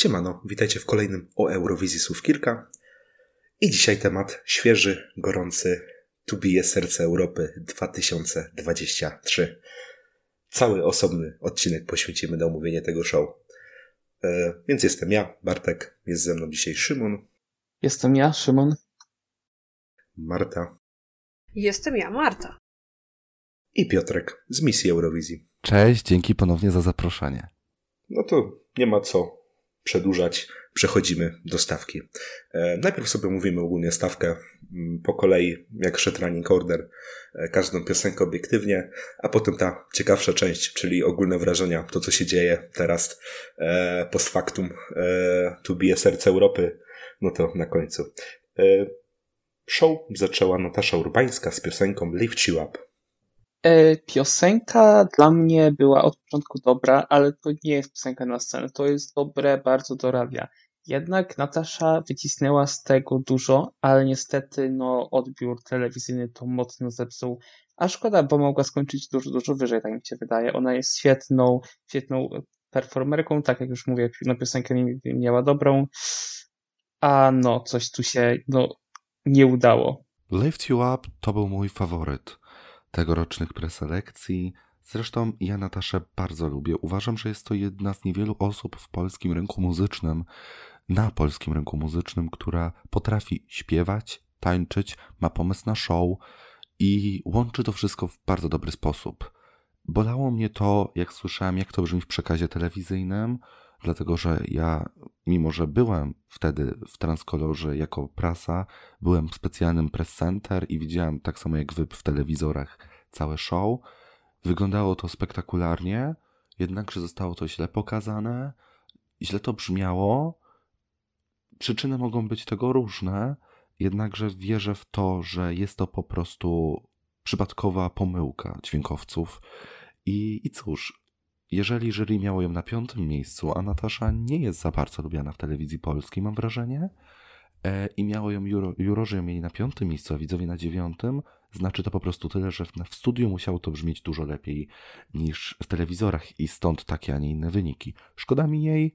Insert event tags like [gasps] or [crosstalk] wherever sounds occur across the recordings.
Siemano, witajcie w kolejnym o Eurowizji słów kilka. I dzisiaj temat świeży, gorący, tu bije serce Europy 2023. Cały osobny odcinek poświęcimy na omówienie tego show. E, więc jestem ja, Bartek, jest ze mną dzisiaj Szymon. Jestem ja, Szymon. Marta. Jestem ja, Marta. I Piotrek z misji Eurowizji. Cześć, dzięki ponownie za zaproszenie. No to nie ma co przedłużać, przechodzimy do stawki. E, najpierw sobie mówimy ogólnie stawkę mm, po kolei, jak szedł running order, e, każdą piosenkę obiektywnie, a potem ta ciekawsza część, czyli ogólne wrażenia, to co się dzieje teraz e, post factum, tu bije serce Europy, no to na końcu. Show zaczęła Natasza Urbańska z piosenką Lift You Up. E, piosenka dla mnie była od początku dobra, ale to nie jest piosenka na scenę. To jest dobre, bardzo dorabia. Jednak Natasza wycisnęła z tego dużo, ale niestety no, odbiór telewizyjny to mocno zepsuł. A szkoda, bo mogła skończyć dużo, dużo wyżej, tak mi się wydaje. Ona jest świetną, świetną performerką, tak jak już mówię, no, piosenkę miała dobrą, a no, coś tu się no, nie udało. Lift You Up to był mój faworyt tegorocznych preselekcji. Zresztą ja Nataszę bardzo lubię. Uważam, że jest to jedna z niewielu osób w polskim rynku muzycznym, na polskim rynku muzycznym, która potrafi śpiewać, tańczyć, ma pomysł na show i łączy to wszystko w bardzo dobry sposób. Bolało mnie to, jak słyszałem, jak to brzmi w przekazie telewizyjnym, dlatego że ja, mimo że byłem wtedy w transkolorze jako prasa, byłem w specjalnym press center i widziałem tak samo jak wy w telewizorach całe show. Wyglądało to spektakularnie, jednakże zostało to źle pokazane, źle to brzmiało. Przyczyny mogą być tego różne, jednakże wierzę w to, że jest to po prostu przypadkowa pomyłka dźwiękowców. I, i cóż, jeżeli jury miało ją na piątym miejscu, a Natasza nie jest za bardzo lubiana w telewizji polskiej, mam wrażenie, e, i miało ją juro, jurorzy ją mieli na piątym miejscu, a widzowie na dziewiątym, znaczy to po prostu tyle, że w, w studiu musiało to brzmieć dużo lepiej niż w telewizorach i stąd takie, a nie inne wyniki. Szkoda mi jej,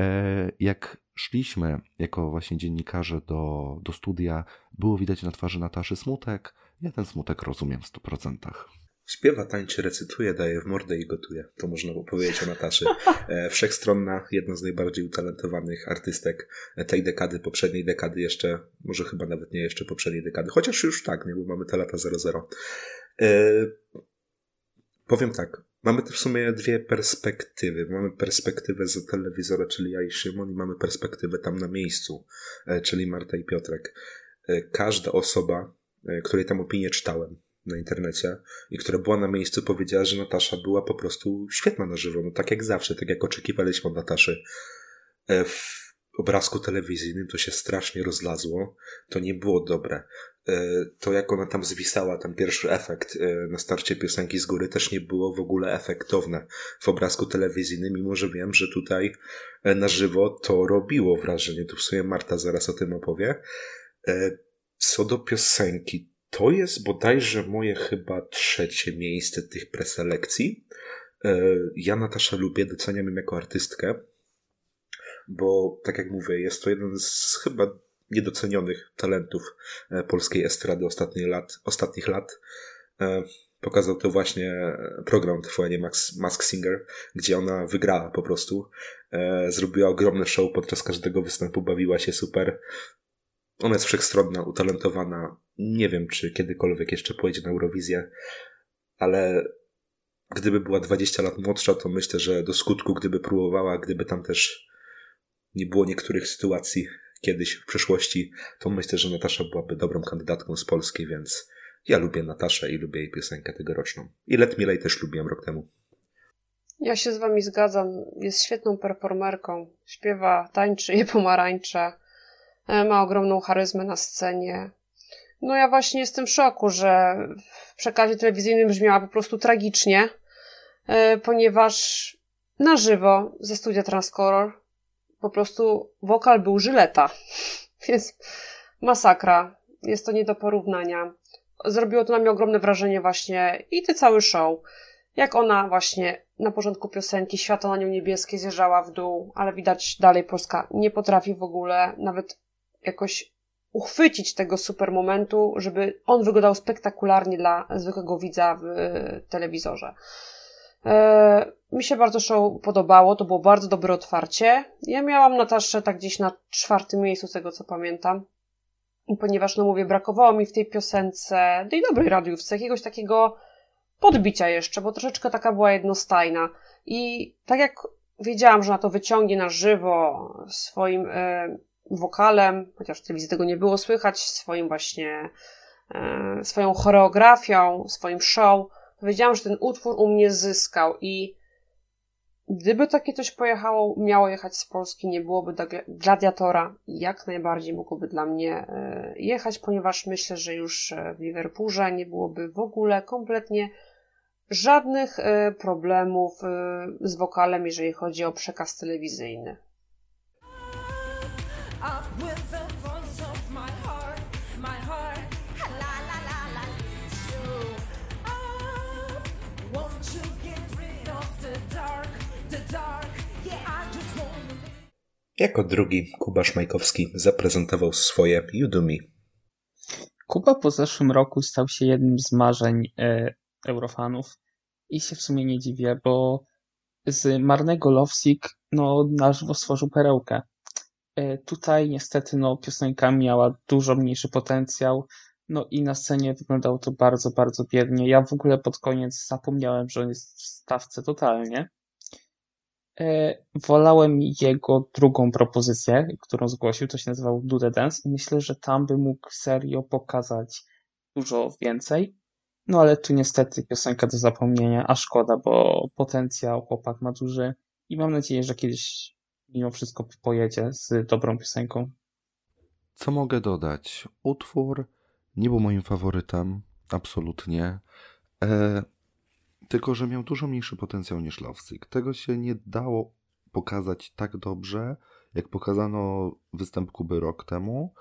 e, jak szliśmy jako właśnie dziennikarze do, do studia, było widać na twarzy Nataszy smutek. Ja ten smutek rozumiem w 100%. Śpiewa, tańczy, recytuje, daje w mordę i gotuje. To można powiedzieć o Nataszy. [laughs] E, wszechstronna, jedna z najbardziej utalentowanych artystek tej dekady, poprzedniej dekady jeszcze, może chyba nawet nie jeszcze poprzedniej dekady, chociaż już tak, nie, bo mamy te lata 00. E, powiem tak, mamy w sumie dwie perspektywy. Mamy perspektywę z telewizora, czyli ja i Szymon, i mamy perspektywę tam na miejscu, e, czyli Marta i Piotrek. Każda osoba, której tam opinię czytałem, na internecie i która była na miejscu, powiedziała, że Natasza była po prostu świetna na żywo. No tak jak zawsze, tak jak oczekiwaliśmy od Nataszy. E, w obrazku telewizyjnym to się strasznie rozlazło. To nie było dobre. E, to jak ona tam zwisała, ten pierwszy efekt e, na starcie piosenki z góry też nie było w ogóle efektowne w obrazku telewizyjnym, mimo że wiem, że tutaj na żywo to robiło wrażenie. Tu w sumie Marta zaraz o tym opowie. Co do piosenki, to jest bodajże moje chyba trzecie miejsce tych preselekcji. E, ja Nataszę lubię, doceniam ją jako artystkę, bo tak jak mówię, jest to jeden z chyba niedocenionych talentów e, polskiej estrady ostatnich lat. Ostatnich lat. E, pokazał to właśnie program TVN Mask Singer, gdzie ona wygrała po prostu. Zrobiła ogromne show podczas każdego występu, bawiła się super. Ona jest wszechstronna, utalentowana. Nie wiem, czy kiedykolwiek jeszcze pojedzie na Eurowizję, ale gdyby była 20 lat młodsza, to myślę, że do skutku, gdyby próbowała, gdyby tam też nie było niektórych sytuacji kiedyś w przeszłości, to myślę, że Natasza byłaby dobrą kandydatką z Polski, więc ja lubię Nataszę i lubię jej piosenkę tegoroczną. I Let Milej też lubiłem rok temu. Ja się z wami zgadzam. Jest świetną performerką. Śpiewa, tańczy, je pomarańcze. E, ma ogromną charyzmę na scenie. No ja właśnie jestem w szoku, że w przekazie telewizyjnym brzmiała po prostu tragicznie, e, ponieważ na żywo ze studia Transcolor po prostu wokal był żyleta. [laughs] Więc masakra. Jest to nie do porównania. Zrobiło to na mnie ogromne wrażenie właśnie i ty cały show. jak ona właśnie na początku piosenki światło na nią niebieskie zjeżdżała w dół, ale widać dalej Polska nie potrafi w ogóle nawet jakoś uchwycić tego super momentu, żeby on wyglądał spektakularnie dla zwykłego widza w telewizorze. E, mi się bardzo show podobało, to było bardzo dobre otwarcie. Ja miałam Nataszę tak gdzieś na czwartym miejscu, z tego co pamiętam. Ponieważ, no mówię, brakowało mi w tej piosence, tej dobrej radiówce, jakiegoś takiego podbicia jeszcze, bo troszeczkę taka była jednostajna. I tak jak wiedziałam, że na to wyciągnie na żywo swoim e, wokalem, chociaż w telewizji tego nie było słychać, swoim właśnie, e, swoją choreografią, swoim show, to wiedziałam, że ten utwór u mnie zyskał i gdyby takie coś pojechało, miało jechać z Polski, nie byłoby gladiatora, jak najbardziej mogłoby dla mnie e, jechać, ponieważ myślę, że już w Liverpoolze nie byłoby w ogóle kompletnie żadnych e, problemów e, z wokalem, jeżeli chodzi o przekaz telewizyjny. Jako drugi Kuba Szmajkowski zaprezentował swoje Udemy. Kuba po zeszłym roku stał się jednym z marzeń e, eurofanów i się w sumie nie dziwię, bo z marnego Lovesick no, na żywo stworzył perełkę. E, tutaj niestety no, piosenka miała dużo mniejszy potencjał, no i na scenie wyglądało to bardzo, bardzo biednie. Ja w ogóle pod koniec zapomniałem, że on jest w stawce totalnie. E, wolałem jego drugą propozycję, którą zgłosił, to się nazywał The Dance i myślę, że tam by mógł serio pokazać dużo więcej. No ale tu niestety piosenka do zapomnienia, a szkoda, bo potencjał chłopak ma duży i mam nadzieję, że kiedyś mimo wszystko pojedzie z dobrą piosenką. Co mogę dodać? Utwór nie był moim faworytem, absolutnie. E, tylko, że miał dużo mniejszy potencjał niż Lovesick. Tego się nie dało pokazać tak dobrze, jak pokazano występ Kuby rok temu.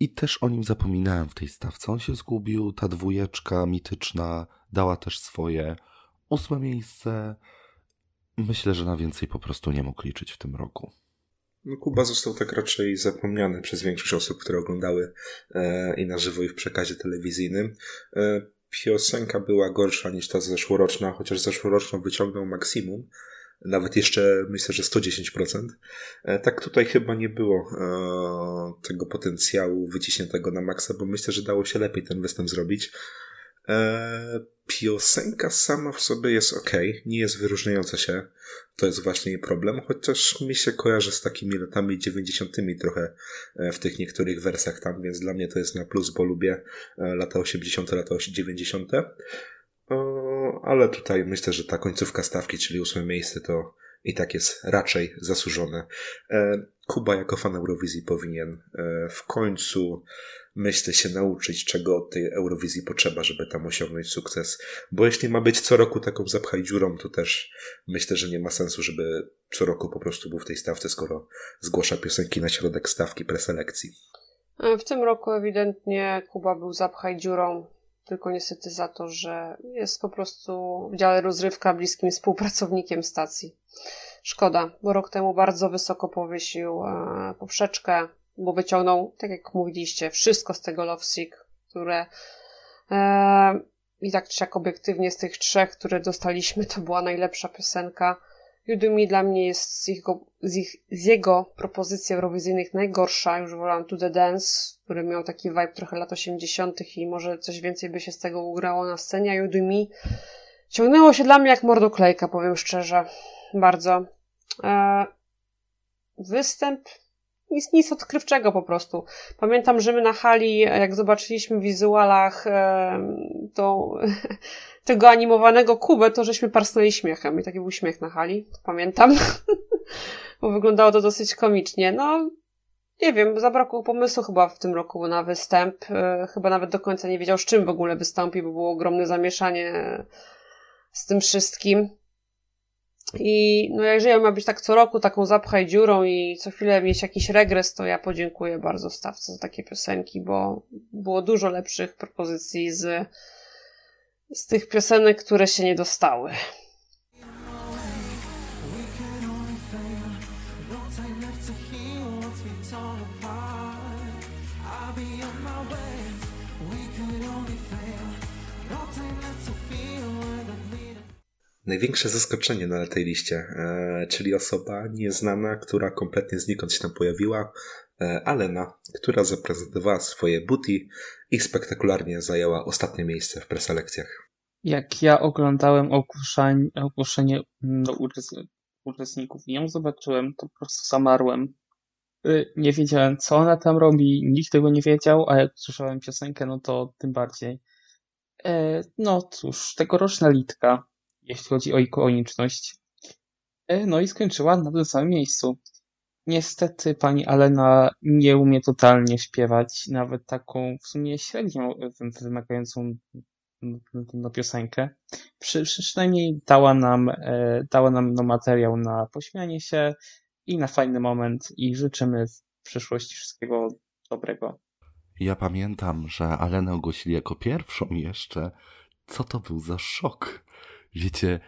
I też o nim zapominałem w tej stawce. On się zgubił, ta dwójeczka mityczna dała też swoje ósme miejsce. Myślę, że na więcej po prostu nie mógł liczyć w tym roku. No, Kuba został tak raczej zapomniany przez większość osób, które oglądały e, i na żywo, i w przekazie telewizyjnym. E, piosenka była gorsza niż ta zeszłoroczna, chociaż zeszłoroczną wyciągnął maksimum, nawet jeszcze myślę, że 110%. E, tak tutaj chyba nie było e, tego potencjału wyciśniętego na maksa, bo myślę, że dało się lepiej ten występ zrobić. E, piosenka sama w sobie jest ok, nie jest wyróżniająca się. To jest właśnie jej problem, chociaż mi się kojarzy z takimi latami 90. trochę w tych niektórych wersach tam, więc dla mnie to jest na plus, bo lubię lata 80., lata 90 ale tutaj myślę, że ta końcówka stawki, czyli ósme miejsce, to i tak jest raczej zasłużone. E, Kuba jako fan Eurowizji powinien e, w końcu, myślę, się nauczyć, czego od tej Eurowizji potrzeba, żeby tam osiągnąć sukces. Bo jeśli ma być co roku taką zapchaj dziurą, to też myślę, że nie ma sensu, żeby co roku po prostu był w tej stawce, skoro zgłasza piosenki na środek stawki preselekcji. W tym roku ewidentnie Kuba był zapchaj dziurą tylko niestety za to, że jest po prostu w dziale rozrywka bliskim współpracownikiem stacji. Szkoda, bo rok temu bardzo wysoko powysił e, poprzeczkę, bo wyciągnął, tak jak mówiliście, wszystko z tego Love Sick, które e, i tak czy jak obiektywnie z tych trzech, które dostaliśmy, to była najlepsza piosenka. Udemy dla mnie jest z, jego, z, ich, z jego propozycji eurowizyjnych najgorsza. Już wolałam To The Dance, który miał taki vibe trochę lat 80. i może coś więcej by się z tego ugrało na scenie. A Udemy ciągnęło się dla mnie jak mordoklejka, powiem szczerze. Bardzo. E, występ nic, nic odkrywczego po prostu. Pamiętam, że my na hali, jak zobaczyliśmy w wizualach e, to, [laughs] tego animowanego Kubę, to żeśmy parsnęli śmiechem. I taki był śmiech na hali, pamiętam. [laughs] Bo wyglądało to dosyć komicznie. No, nie wiem, zabrakło pomysłu chyba w tym roku na występ. E, chyba nawet do końca nie wiedział, z czym w ogóle wystąpi, bo było ogromne zamieszanie z tym wszystkim. I no jeżeli ma być tak co roku taką zapchaj dziurą i co chwilę mieć jakiś regres, to ja podziękuję bardzo stawce za takie piosenki, bo było dużo lepszych propozycji z z tych piosenek, które się nie dostały. Największe zaskoczenie na tej liście, e, czyli osoba nieznana, która kompletnie znikąd się tam pojawiła, e, Alena, która zaprezentowała swoje booty i spektakularnie zajęła ostatnie miejsce w preselekcjach. Jak ja oglądałem ogłoszenie, ogłoszenie do uczestników i ją zobaczyłem, to po prostu zamarłem. Y, nie wiedziałem, co ona tam robi, nikt tego nie wiedział, a jak słyszałem piosenkę, no to tym bardziej. E, no cóż, tegoroczna litka jeśli chodzi o ikoniczność. E, no i skończyła na tym samym miejscu. Niestety pani Alena nie umie totalnie śpiewać, nawet taką w sumie średnią wymagającą na piosenkę. Przy, przynajmniej dała nam, e, dała nam no, materiał na pośmianie się i na fajny moment i życzymy w przyszłości wszystkiego dobrego. Ja pamiętam, że Alenę ogłosili jako pierwszą jeszcze. Co to był za szok? Wiecie,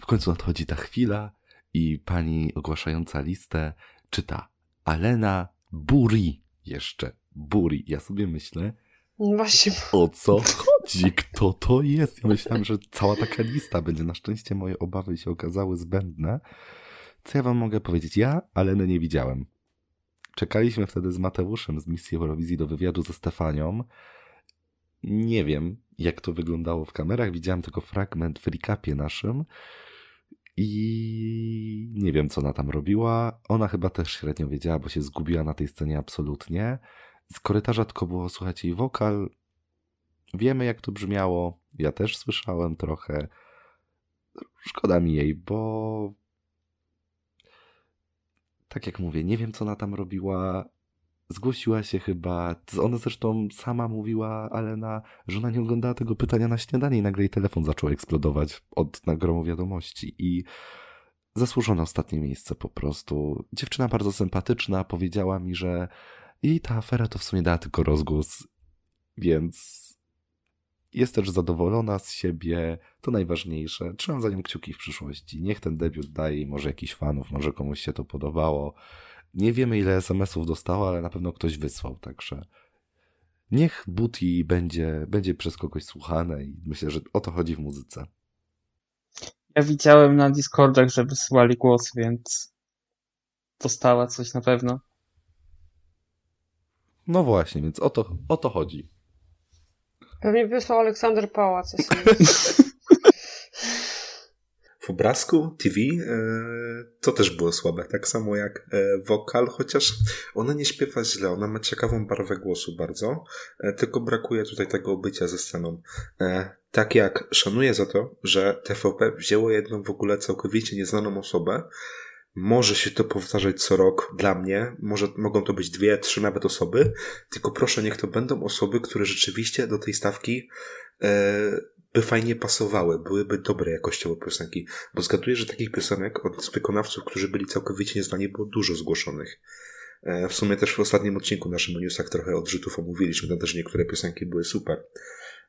w końcu nadchodzi ta chwila i pani ogłaszająca listę czyta Alena Buri jeszcze. Buri. Ja sobie myślę, Właśnie. o co chodzi? Kto to jest? Ja myślałem, że cała taka lista będzie. Na szczęście moje obawy się okazały zbędne. Co ja wam mogę powiedzieć? Ja Aleny nie widziałem. Czekaliśmy wtedy z Mateuszem z misji Eurowizji do wywiadu ze Stefanią. Nie wiem, jak to wyglądało w kamerach. Widziałem tylko fragment w recapie naszym i nie wiem, co ona tam robiła. Ona chyba też średnio wiedziała, bo się zgubiła na tej scenie absolutnie. Z korytarza tylko było słuchać jej wokal. Wiemy, jak to brzmiało. Ja też słyszałem trochę. Szkoda mi jej, bo tak jak mówię, nie wiem, co ona tam robiła zgłosiła się chyba. Ona zresztą sama mówiła, Alena, że ona nie oglądała tego pytania na śniadanie i nagle jej telefon zaczął eksplodować od nagromu wiadomości. I zasłużone ostatnie miejsce po prostu. Dziewczyna bardzo sympatyczna, powiedziała mi, że i ta afera to w sumie dała tylko rozgłos, więc jest też zadowolona z siebie, to najważniejsze. Trzymam za nią kciuki w przyszłości. Niech ten debiut daje może jakiś fanów, może komuś się to podobało. Nie wiemy, ile SMS-ów dostała, ale na pewno ktoś wysłał, także niech Booty będzie, będzie przez kogoś słuchane i myślę, że o to chodzi w muzyce. Ja widziałem na Discordach, że wysyłali głos, więc dostała coś na pewno. No właśnie, więc o to, o to chodzi. Pewnie wysłał Aleksander Pałac. [laughs] w obrazku TV e, to też było słabe, tak samo jak e, wokal, chociaż ona nie śpiewa źle, ona ma ciekawą barwę głosu bardzo, e, tylko brakuje tutaj tego bycia ze sceną. Tak jak szanuję za to, że TVP wzięło jedną w ogóle całkowicie nieznaną osobę, może się to powtarzać co rok dla mnie, może mogą to być dwie, trzy nawet osoby, tylko proszę niech to będą osoby, które rzeczywiście do tej stawki by fajnie pasowały, byłyby dobre jakościowo piosenki, bo zgaduję, że takich piosenek od wykonawców, którzy byli całkowicie nieznani, było dużo zgłoszonych. E, w sumie też w ostatnim odcinku naszym newsach trochę odrzutów omówiliśmy, tam też niektóre piosenki były super.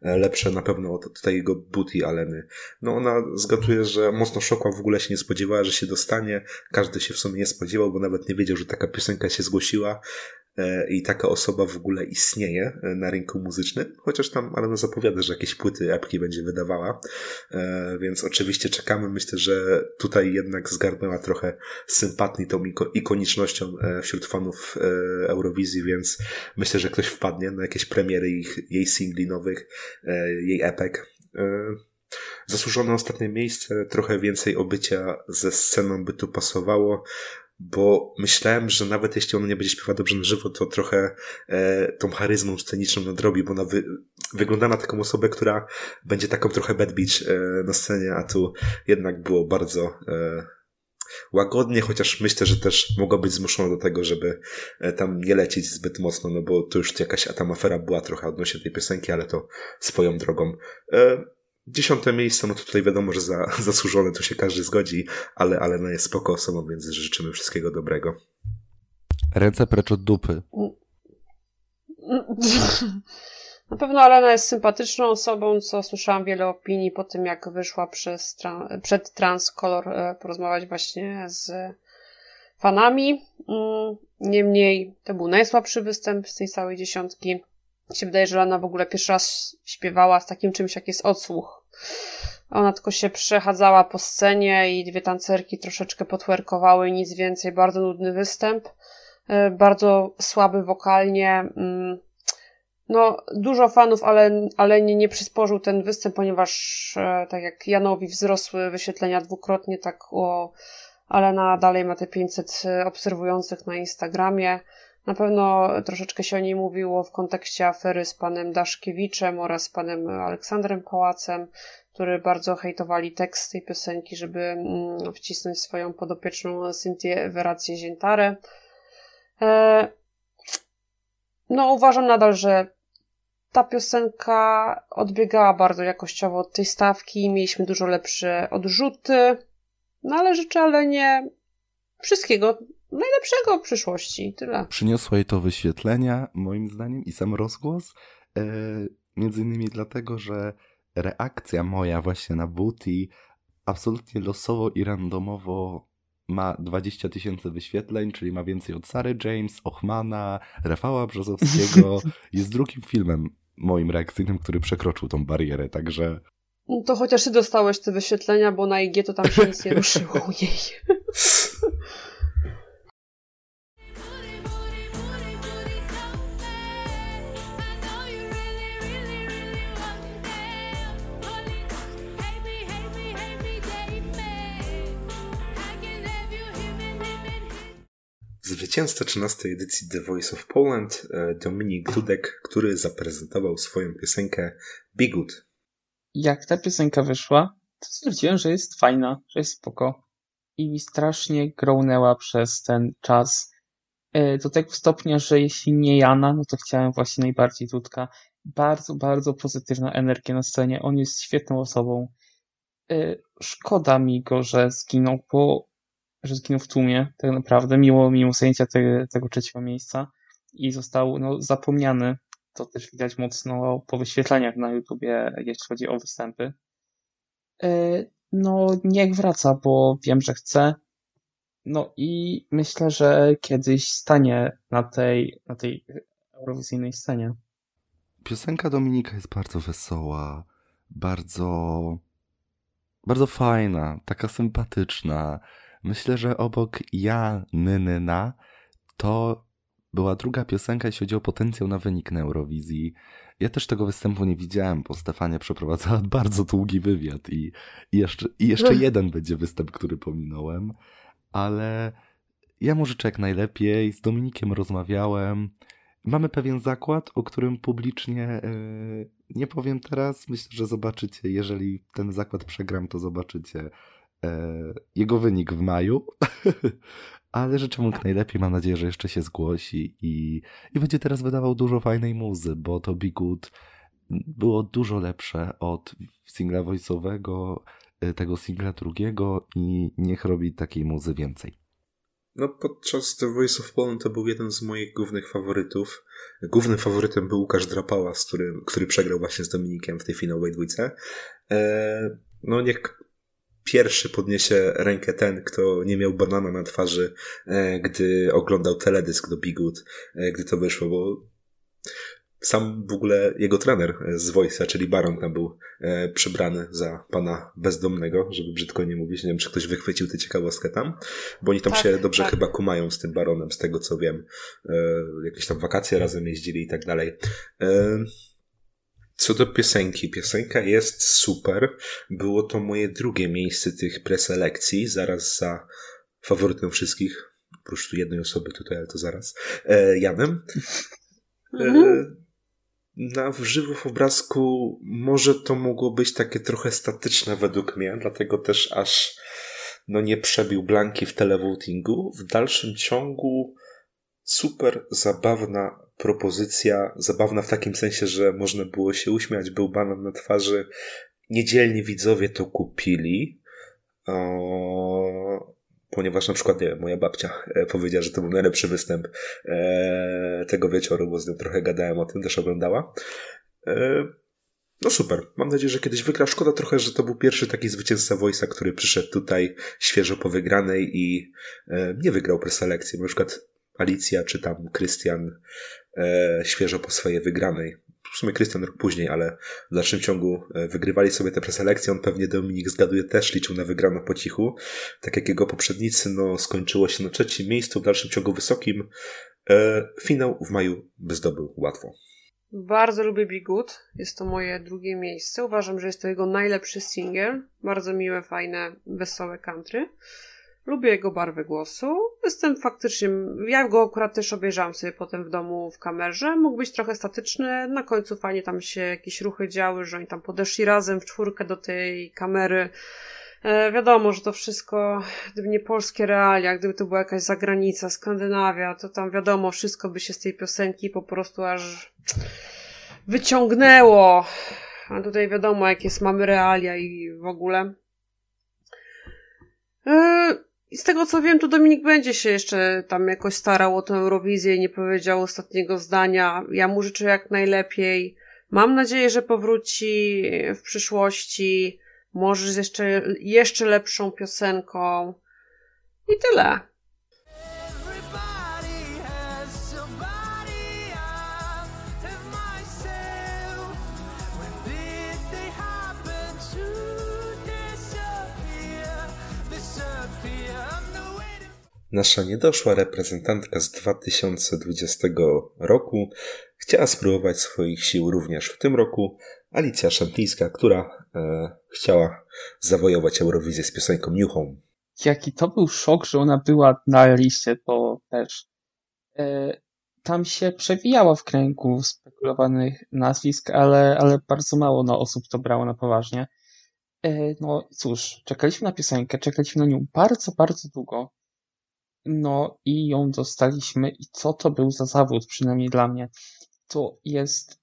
E, lepsze na pewno od, od tego Booty Aleny. No ona zgaduje, że mocno szokła, w ogóle się nie spodziewała, że się dostanie. Każdy się w sumie nie spodziewał, bo nawet nie wiedział, że taka piosenka się zgłosiła. E, i taka osoba w ogóle istnieje e, na rynku muzycznym, chociaż tam Alena zapowiada, że jakieś płyty, epki będzie wydawała, e, więc oczywiście czekamy. Myślę, że tutaj jednak zgarnęła trochę sympatii tą ikonicznością wśród fanów Eurowizji, więc myślę, że ktoś wpadnie na jakieś premiery ich, jej singli nowych, jej epek. Zasłużone ostatnie miejsce, trochę więcej obycia ze sceną by tu pasowało bo myślałem, że nawet jeśli ona nie będzie śpiewała dobrze na żywo, to trochę e, tą charyzmą sceniczną nadrobi, bo ona wy, wygląda na taką osobę, która będzie taką trochę bad bitch e, na scenie, a tu jednak było bardzo e, łagodnie, chociaż myślę, że też mogła być zmuszona do tego, żeby e, tam nie lecieć zbyt mocno, no bo to już jakaś tam afera była trochę odnośnie tej piosenki, ale to swoją drogą. E, Dziesiąte miejsce, no to tutaj wiadomo, że za, [laughs] zasłużone tu się każdy zgodzi, ale, ale no jest spoko osobą, więc życzymy wszystkiego dobrego. Ręce precz od dupy. [laughs] Na pewno Alena jest sympatyczną osobą, co słyszałam wiele opinii po tym, jak wyszła przez tra przed Transcolor e, porozmawiać właśnie z fanami. Mm, niemniej to był najsłabszy występ z tej całej dziesiątki. Się wydaje, że Lena w ogóle pierwszy raz śpiewała z takim czymś, jak jest odsłuch. Ona tylko się przechadzała po scenie i dwie tancerki troszeczkę potwerkowały, nic więcej. Bardzo nudny występ. E, bardzo słaby wokalnie. Mm, no, dużo fanów, ale, ale nie, nie przysporzył ten występ, ponieważ e, tak jak Janowi wzrosły wyświetlenia dwukrotnie, tak o Alena dalej ma te 500 e, obserwujących na Instagramie. Na pewno troszeczkę się o niej mówiło w kontekście afery z panem Daszkiewiczem oraz panem Aleksandrem Pałacem, który bardzo hejtowali tekst tej piosenki, żeby mm, wcisnąć swoją podopieczną Cynthię Werację Ziętarę. E, no, uważam nadal, że ta piosenka odbiegała bardzo jakościowo od tej stawki, mieliśmy dużo lepsze odrzuty, no ale życzę ale nie wszystkiego najlepszego w przyszłości. Tyle. Przyniosło jej to wyświetlenia, moim zdaniem, i sam rozgłos. E, między innymi dlatego, że reakcja moja właśnie na Booty absolutnie losowo i randomowo ma 20 tysięcy wyświetleń, czyli ma więcej od Sary James, Ochmana, Rafała Brzozowskiego. [laughs] Jest drugim filmem moim reakcyjnym, który przekroczył tą barierę, także... No to chociaż ty dostałeś te wyświetlenia, bo na IG to tam się nic nie ruszyło u niej. [laughs] Zwycięzca 13 edycji The Voice of Poland, e, Dominik Dudek, który zaprezentował swoją piosenkę Good. Jak ta piosenka wyszła, to stwierdziłem, że jest fajna, że jest spoko. I mi strasznie grołnęła przez ten czas. E, do tego stopnia, że jeśli nie Jana, no to chciałem właśnie najbardziej Dudka. Bardzo, bardzo pozytywna energia na scenie. On jest świetną osobą. E, szkoda mi go, że zginął, bo że zginął w tłumie, tak naprawdę, mimo, mimo zajęcia te, tego trzeciego miejsca i został no, zapomniany. To też widać mocno po wyświetleniach na YouTubie, jeśli chodzi o występy. E, no, niech wraca, bo wiem, że chce. No i myślę, że kiedyś stanie na tej, na tej eurowizyjnej scenie. Piosenka Dominika jest bardzo wesoła, bardzo, bardzo fajna, taka sympatyczna. Myślę, że obok Ja, Nyny, Na to była druga piosenka, jeśli chodzi o potencjał na wynik na Eurowizji. Ja też tego występu nie widziałem, bo Stefania przeprowadzała [laughs] bardzo długi wywiad i, i jeszcze, i jeszcze jeden będzie występ, który pominąłem, ale ja mu życzę jak najlepiej. Z Dominikiem rozmawiałem. Mamy pewien zakład, o którym publicznie yy, nie powiem teraz. Myślę, że zobaczycie. Jeżeli ten zakład przegram, to zobaczycie jego wynik w maju, [laughs] ale życzę mu jak najlepiej. Mam nadzieję, że jeszcze się zgłosi i, i będzie teraz wydawał dużo fajnej muzy, bo to Be Good było dużo lepsze od singla voice'owego, e, tego singla drugiego i niech robi takiej muzy więcej. No, podczas The Voice of Poland to był jeden z moich głównych faworytów. Głównym faworytem był Łukasz Drapała, z którym, który przegrał właśnie z Dominikiem w tej finałowej dwójce. Eee, no, niech pierwszy podniesie rękę ten, kto nie miał banana na twarzy, e, gdy oglądał teledysk do Bigut, e, gdy to wyszło, bo sam w ogóle jego trener z Voice'a, czyli Baron tam był e, przybrany za pana bezdomnego, żeby brzydko nie mówić. Nie wiem, czy ktoś wychwycił tę ciekawostkę tam, bo oni tam tak, się dobrze tak. chyba kumają z tym Baronem, z tego co wiem. E, jakieś tam wakacje razem jeździli i tak dalej. E, co do piosenki, piosenka jest super. Było to moje drugie miejsce tych preselekcji, zaraz za faworytem wszystkich, oprócz tu jednej osoby tutaj, ale to zaraz, e, Janem. E, mhm. na żywo w obrazku może to mogło być takie trochę statyczne według mnie, dlatego też aż no nie przebił Blanki w televotingu. W dalszym ciągu super zabawna propozycja, zabawna w takim sensie, że można było się uśmiać, był banan na twarzy. Niedzielni widzowie to kupili, o, ponieważ na przykład nie, moja babcia e, powiedziała, że to był najlepszy występ e, tego wieczoru, bo z nią trochę gadałem o tym, też oglądała. No super. Mam nadzieję, że kiedyś wygra. Szkoda trochę, że to był pierwszy taki zwycięzca Voice'a, który przyszedł tutaj świeżo po wygranej i nie wygrał preselekcji. Na przykład Alicja czy tam Krystian świeżo po swojej wygranej w sumie Krystian rok później, ale w dalszym ciągu e, wygrywali sobie te preselekcje. On pewnie Dominik zgaduje też liczył na wygraną po cichu. Tak jak jego poprzednicy, no skończyło się na trzecim miejscu, w dalszym ciągu wysokim. E, finał w maju by zdobył łatwo. Bardzo lubię Good. Jest to moje drugie miejsce. Uważam, że jest to jego najlepszy single. Bardzo miłe, fajne, wesołe country. Lubię jego barwę głosu. Jestem faktycznie. Ja go akurat też obejrzałam sobie potem w domu w kamerze. Mógł być trochę statyczny. Na końcu fajnie tam się jakieś ruchy działy, że oni tam podeszli razem w czwórkę do tej kamery. E, wiadomo, że to wszystko, gdyby nie polskie realia, gdyby to była jakaś zagranica, Skandynawia, to tam wiadomo, wszystko by się z tej piosenki po prostu aż wyciągnęło. A tutaj wiadomo, jakie jest, mamy realia i w ogóle. E, i z tego co wiem, to Dominik będzie się jeszcze tam jakoś starał o tę Eurowizję i nie powiedział ostatniego zdania. Ja mu życzę jak najlepiej. Mam nadzieję, że powróci w przyszłości. Może z jeszcze, jeszcze lepszą piosenką. I tyle. Nasza niedoszła reprezentantka z 2020 roku chciała spróbować swoich sił również w tym roku. Alicja Szamplińska, która e, chciała zawojować Eurowizję z piosenką New Home. Jaki to był szok, że ona była na liście, to też. E, tam się przewijała w kręgu spekulowanych nazwisk, ale, ale bardzo mało na osób to brało na poważnie. E, no cóż, czekaliśmy na piosenkę, czekaliśmy na nią bardzo, bardzo długo. No i ją dostaliśmy i co to był za zawód, przynajmniej dla mnie. To jest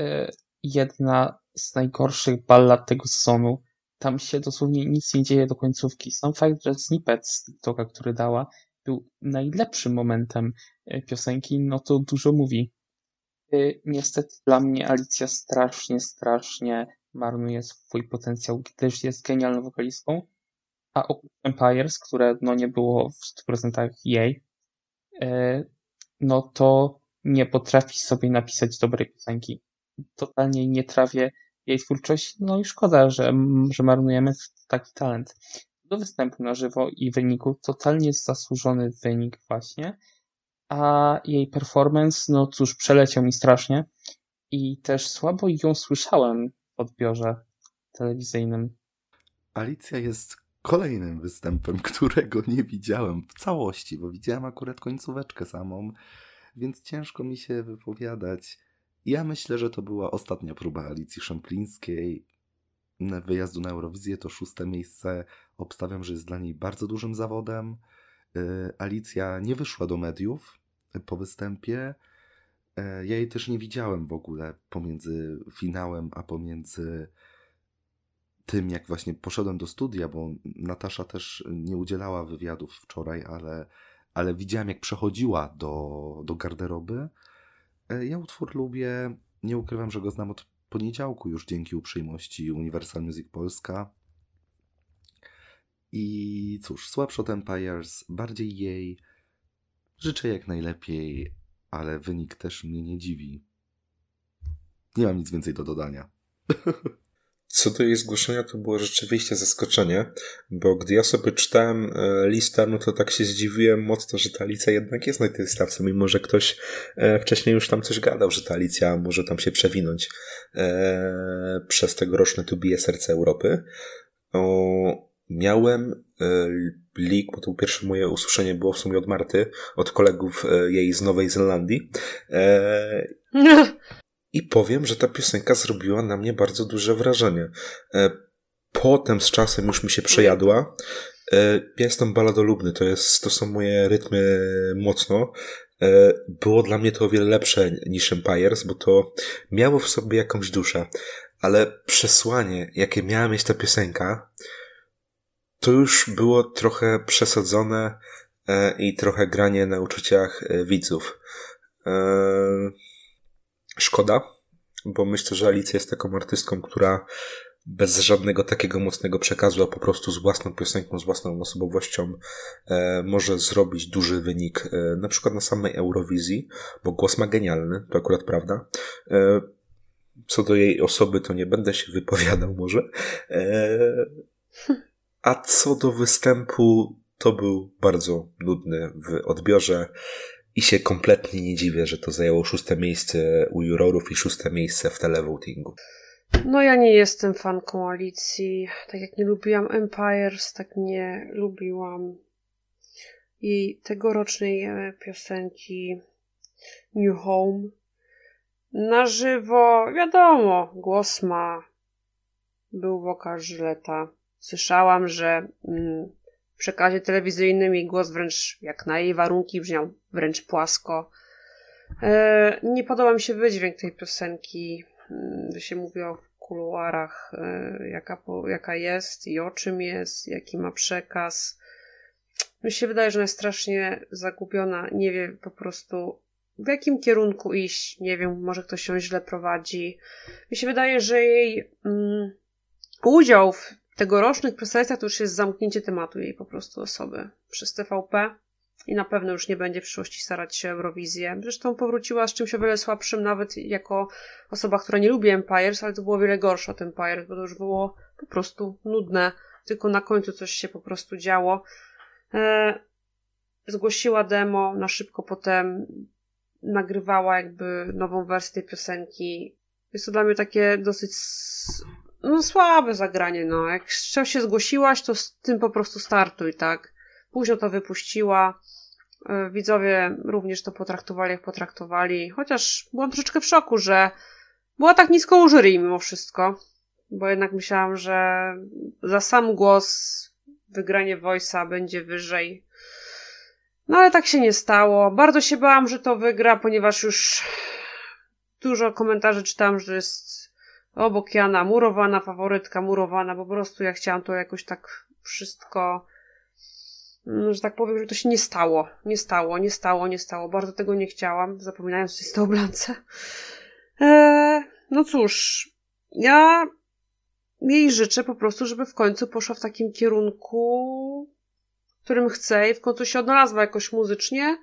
e, jedna z najgorszych ballad tego sezonu. Tam się dosłownie nic nie dzieje do końcówki. Sam fakt, że snippet z TikToka, który dała, był najlepszym momentem e, piosenki, no to dużo mówi. E, niestety dla mnie Alicja strasznie, strasznie marnuje swój potencjał, gdyż jest genialną wokalistką, a oprócz Empires, które no nie było w 100% jej, e, no to nie potrafi sobie napisać dobrej piosenki. Totalnie nie trawię jej twórczości, no i szkoda, że, że marnujemy taki talent. Do występu na żywo i wyniku totalnie zasłużony wynik właśnie, a jej performance, no cóż, przeleciał mi strasznie i też słabo ją słyszałem w odbiorze telewizyjnym. Alicja jest kolejnym występem, [laughs] którego nie widziałem w całości, bo widziałem akurat końcóweczkę samą, więc ciężko mi się wypowiadać. Ja myślę, że to była ostatnia próba Alicji Szemplińskiej. Wyjazdu na Eurowizję to szóste miejsce. Obstawiam, że jest dla niej bardzo dużym zawodem. Y, Alicja nie wyszła do mediów po występie. Y, ja jej też nie widziałem w ogóle pomiędzy finałem a pomiędzy tym, jak właśnie poszedłem do studia, bo Natasza też nie udzielała wywiadów wczoraj, ale, ale widziałem, jak przechodziła do, do garderoby. E, ja utwór lubię. Nie ukrywam, że go znam od poniedziałku już dzięki uprzejmości Universal Music Polska. I cóż, od Empires, bardziej jej. Życzę jak najlepiej, ale wynik też mnie nie dziwi. Nie mam nic więcej do dodania. [laughs] Co do jej zgłoszenia, to było rzeczywiście zaskoczenie, bo gdy ja sobie czytałem e, listę, no to tak się zdziwiłem mocno, że ta Alicja jednak jest na tej stawce, mimo że ktoś e, wcześniej już tam coś gadał, że ta Alicja może tam się przewinąć e, przez tegoroczne Tubie Serce Europy. Miałem lik, bo to pierwsze moje usłyszenie było w sumie od Marty, od kolegów jej z Nowej Zelandii. [laughs] I powiem, że ta piosenka zrobiła na mnie bardzo duże wrażenie. E, potem z czasem już mi się przejadła. E, ja jestem baladolubny, to, jest, to są moje rytmy mocno. E, było dla mnie to o wiele lepsze niż Empires, bo to miało w sobie jakąś duszę. Ale przesłanie, jakie miała mieć ta piosenka, to już było trochę przesadzone i trochę granie na uczuciach widzów. Szkoda, bo myślę, że Alicja jest taką artystką, która bez żadnego takiego mocnego przekazu, a po prostu z własną piosenką, z własną osobowością e, może zrobić duży wynik, e, na przykład na samej Eurowizji, bo głos ma genialny, to akurat prawda. E, co do jej osoby, to nie będę się wypowiadał może. E, a co do występu, to był bardzo nudny w odbiorze i się kompletnie nie dziwię, że to zajęło szóste miejsce u jurorów i szóste miejsce w televotingu. No ja nie jestem fan koalicji. Tak jak nie lubiłam Empires, tak nie lubiłam jej tegorocznej e, piosenki New Home. Na żywo, wiadomo, głos ma. Był wokal Żyleta. Słyszałam, że mm, w przekazie telewizyjnym jej głos wręcz, jak na jej warunki, brzmiał wręcz płasko. E, nie podoba mi się wydźwięk tej piosenki. Mm, się mówi o kuluarach, e, jaka, jaka jest i o czym jest, jaki ma przekaz. Mi się wydaje, że ona jest strasznie zagubiona, nie wie po prostu w jakim kierunku iść, nie wiem, może ktoś ją źle prowadzi. Mi się wydaje, że jej mm, udział w tegorocznych preselekcjach to już jest zamknięcie tematu jej po prostu osoby przez TVP i na pewno już nie będzie w przyszłości starać się Eurowizję. Zresztą powróciła z czymś o wiele słabszym, nawet jako osoba, która nie lubi Empires, ale to było wiele gorsze od Empires, bo to już było po prostu nudne. Tylko na końcu coś się po prostu działo. E, zgłosiła demo, na szybko potem nagrywała jakby nową wersję tej piosenki. Jest to dla mnie takie dosyć no słabe zagranie, no. Jak się zgłosiłaś, to z tym po prostu startuj, tak? Późno to wypuściła. E, widzowie również to potraktowali, jak potraktowali. Chociaż byłam troszeczkę w szoku, że była tak nisko u jury mimo wszystko. Bo jednak myślałam, że za sam głos wygranie Voice'a będzie wyżej. No ale tak się nie stało. Bardzo się bałam, że to wygra, ponieważ już dużo komentarzy czytałam, że jest obok Jana murowana, faworytka murowana. Po prostu ja chciałam to jakoś tak wszystko że tak powiem, że to się nie stało. Nie stało, nie stało, nie stało. Bardzo tego nie chciałam, zapominając o Blance. Eee, no cóż, ja jej życzę po prostu, żeby w końcu poszła w takim kierunku, którym chce i w końcu się odnalazła jakoś muzycznie,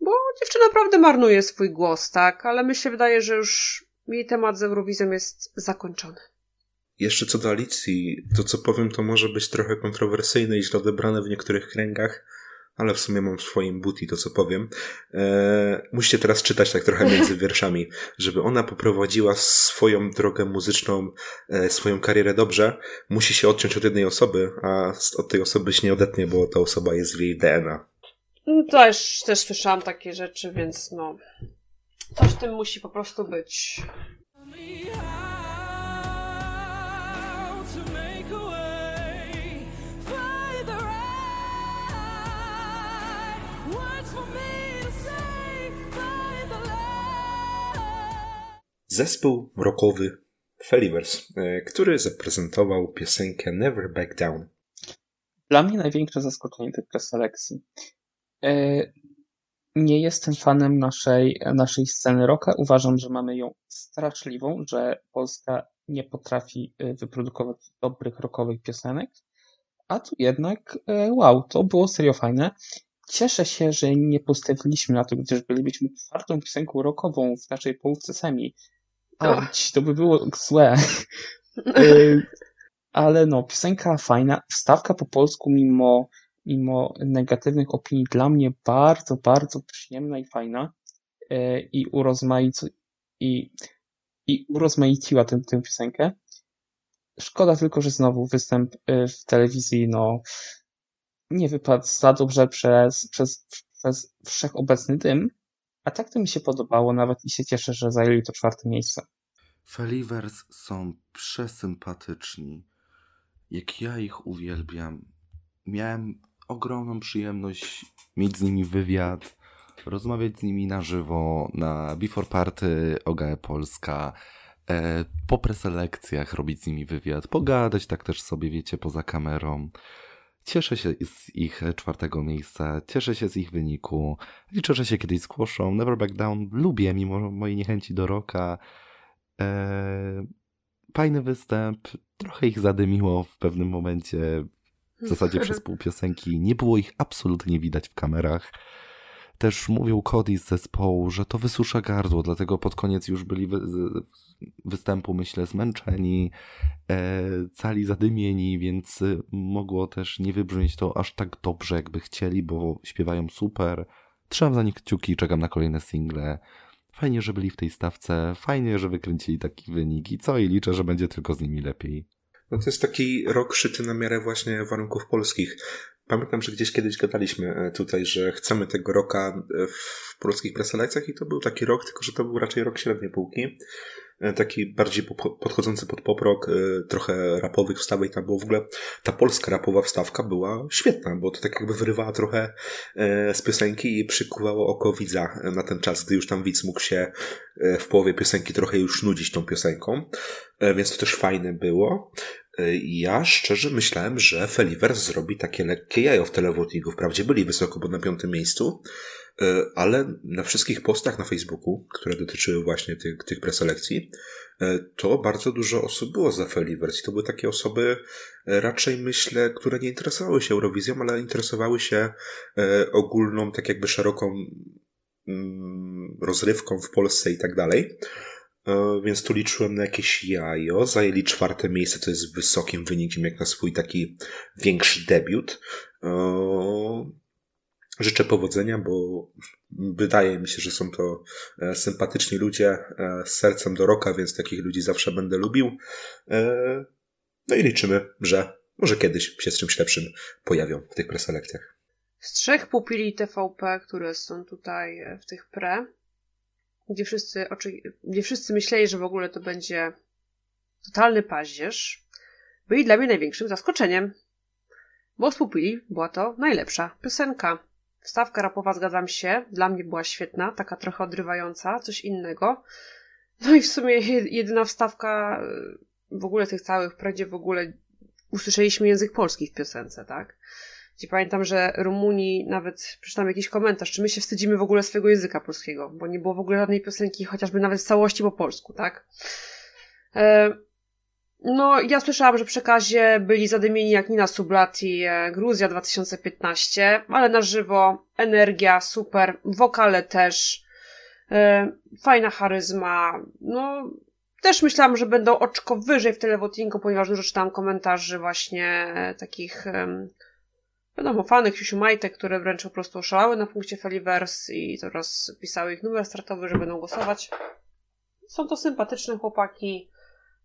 bo dziewczyna naprawdę marnuje swój głos, tak? Ale mi się wydaje, że już jej temat z Eurowizją jest zakończony. Jeszcze co do Alicji, to co powiem, to może być trochę kontrowersyjne i źle odebrane w niektórych kręgach, ale w sumie mam w swoim buti to, co powiem. Eee, musicie teraz czytać tak trochę między [laughs] wierszami, żeby ona poprowadziła swoją drogę muzyczną, e, swoją karierę dobrze, musi się odciąć od jednej osoby, a od tej osoby się nie odetnie, bo ta osoba jest w jej DNA. No, też, też słyszałam takie rzeczy, więc no, coś w tym musi po prostu być. Zespół rockowy Felivers, e, który zaprezentował piosenkę Never Back Down. Dla mnie największe zaskoczenie tej preselekcji. E, nie jestem fanem naszej, naszej sceny rocka. Uważam, że mamy ją straszliwą, że Polska nie potrafi e, wyprodukować dobrych rockowych piosenek. A tu jednak, wow, to było serio fajne. Cieszę się, że nie postawiliśmy na to, gdyż bylibyśmy czwartą piosenką rockową w naszej połówce semi. Ać, to by było złe. [laughs] Y, ale no, piosenka fajna. Wstawka po polsku, mimo, mimo negatywnych opinii, dla mnie bardzo, bardzo przyjemna i fajna. Y, I, urozmaic i, i urozmaiciła tę, tę piosenkę. Szkoda tylko, że znowu występ y, w telewizji, no, nie wypadł za dobrze przez, przez, przez wszechobecny dym, a tak to mi się podobało nawet i się cieszę, że zajęli to czwarte miejsce. Felivers są przesympatyczni. Jak ja ich uwielbiam. Miałem ogromną przyjemność mieć z nimi wywiad, rozmawiać z nimi na żywo na Before Party OGE Polska, e, po preselekcjach robić z nimi wywiad, pogadać tak też sobie, wiecie, poza kamerą. Cieszę się z ich czwartego miejsca, cieszę się z ich wyniku. Liczę, że się kiedyś zgłoszą. Never Back Down lubię, mimo mojej niechęci do roka. E, fajny występ, trochę ich zadymiło w pewnym momencie, w zasadzie [laughs] przez pół piosenki. Nie było ich absolutnie widać w kamerach. Też mówił Cody z zespołu, że to wysusza gardło, dlatego pod koniec już byli wy występu, myślę, zmęczeni, e, cali zadymieni, więc mogło też nie wybrzmieć to aż tak dobrze, jakby chcieli, bo śpiewają super. Trzymam za nich kciuki czekam na kolejne single. Fajnie, że byli w tej stawce, fajnie, że wykręcili taki wynik i co, i liczę, że będzie tylko z nimi lepiej. No to jest taki rok szyty na miarę właśnie warunków polskich. Pamiętam, że gdzieś kiedyś gadaliśmy e, tutaj, że chcemy tego roka e, w polskich preselekcjach i to był taki rok, tylko że to był raczej rok średniej półki. E, taki bardziej podchodzący pod poprok, trochę rapowych wstawek tam było w ogóle ta polska rapowa wstawka była świetna, bo to tak jakby wyrywała trochę z piosenki i przykuwało oko widza na ten czas, gdy już tam widz mógł się w połowie piosenki trochę już nudzić tą piosenką, więc to też fajne było. Ja szczerze myślałem, że Feliver zrobi takie lekkie jajo w televotingu. Wprawdzie byli wysoko, bo na piątym miejscu, e, ale na wszystkich postach na Facebooku, które dotyczyły właśnie tych, tych preselekcji, e, to bardzo dużo osób było za Felivers. I to były takie osoby e, raczej, myślę, które nie interesowały się Eurowizją, ale interesowały się ogólną, tak jakby szeroką mm, rozrywką w Polsce i tak dalej. E, więc tu liczyłem na jakieś jajo. Zajęli czwarte miejsce, to jest wysokim wynikiem, jak na swój taki większy debiut. E, życzę powodzenia, bo wydaje mi się, że są to e, sympatyczni ludzie z sercem do roka, więc takich ludzi zawsze będę lubił. No i liczymy, że może kiedyś się z czymś lepszym pojawią w tych preselekcjach. Z trzech pupili TVP, które są tutaj w tych pre, gdzie wszyscy, gdzie wszyscy myśleli, że w ogóle to będzie totalny paździerz, byli dla mnie największym zaskoczeniem. Bo Spupili była to najlepsza piosenka. Wstawka rapowa, zgadzam się, dla mnie była świetna, taka trochę odrywająca, coś innego. No i w sumie jedyna wstawka w ogóle tych całych, wprawdzie w ogóle usłyszeliśmy język polski w piosence, tak? Gdzie pamiętam, że Rumuni nawet przeczytałem jakiś komentarz, czy my się wstydzimy w ogóle swojego języka polskiego, bo nie było w ogóle żadnej piosenki, chociażby nawet w całości po polsku, tak? E, no, ja słyszałam, że w przekazie byli zadymieni jak Nina Sublati, e, Gruzja 2015, ale na żywo, energia, super, wokale też, e, fajna charyzma, no, też myślałam, że będą oczko wyżej w televotingu, ponieważ dużo czytałam komentarzy właśnie takich wiadomo, fany Krzysiu Majtek, które wręcz po prostu oszalały na punkcie Felivers i teraz pisały ich numer startowy, że będą głosować. Są to sympatyczne chłopaki,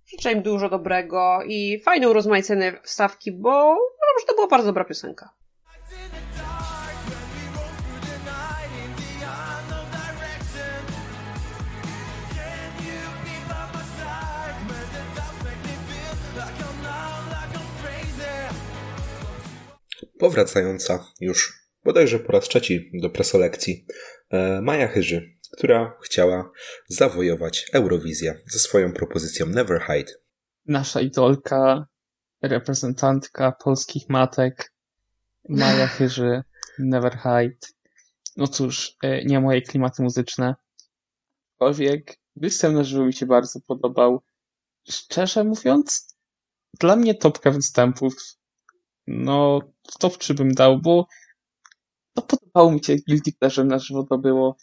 życzę im dużo dobrego i fajne urozmaicone wstawki, bo uważam, że to była bardzo dobra piosenka. Powracająca już bodajże po raz trzeci do preselekcji e, Maja Chyży, która chciała zawojować Eurowizję ze swoją propozycją Never Hide. Nasza idolka, reprezentantka polskich matek, Maja [laughs] Chyży, Never Hide. No cóż, e, nie moje klimaty muzyczne. Aczkolwiek występ na żywo mi się bardzo podobał. Szczerze mówiąc, dla mnie topka występów no top 3 bym dał, bo no, podobało mi się Guilty Pleasure na żywo to było.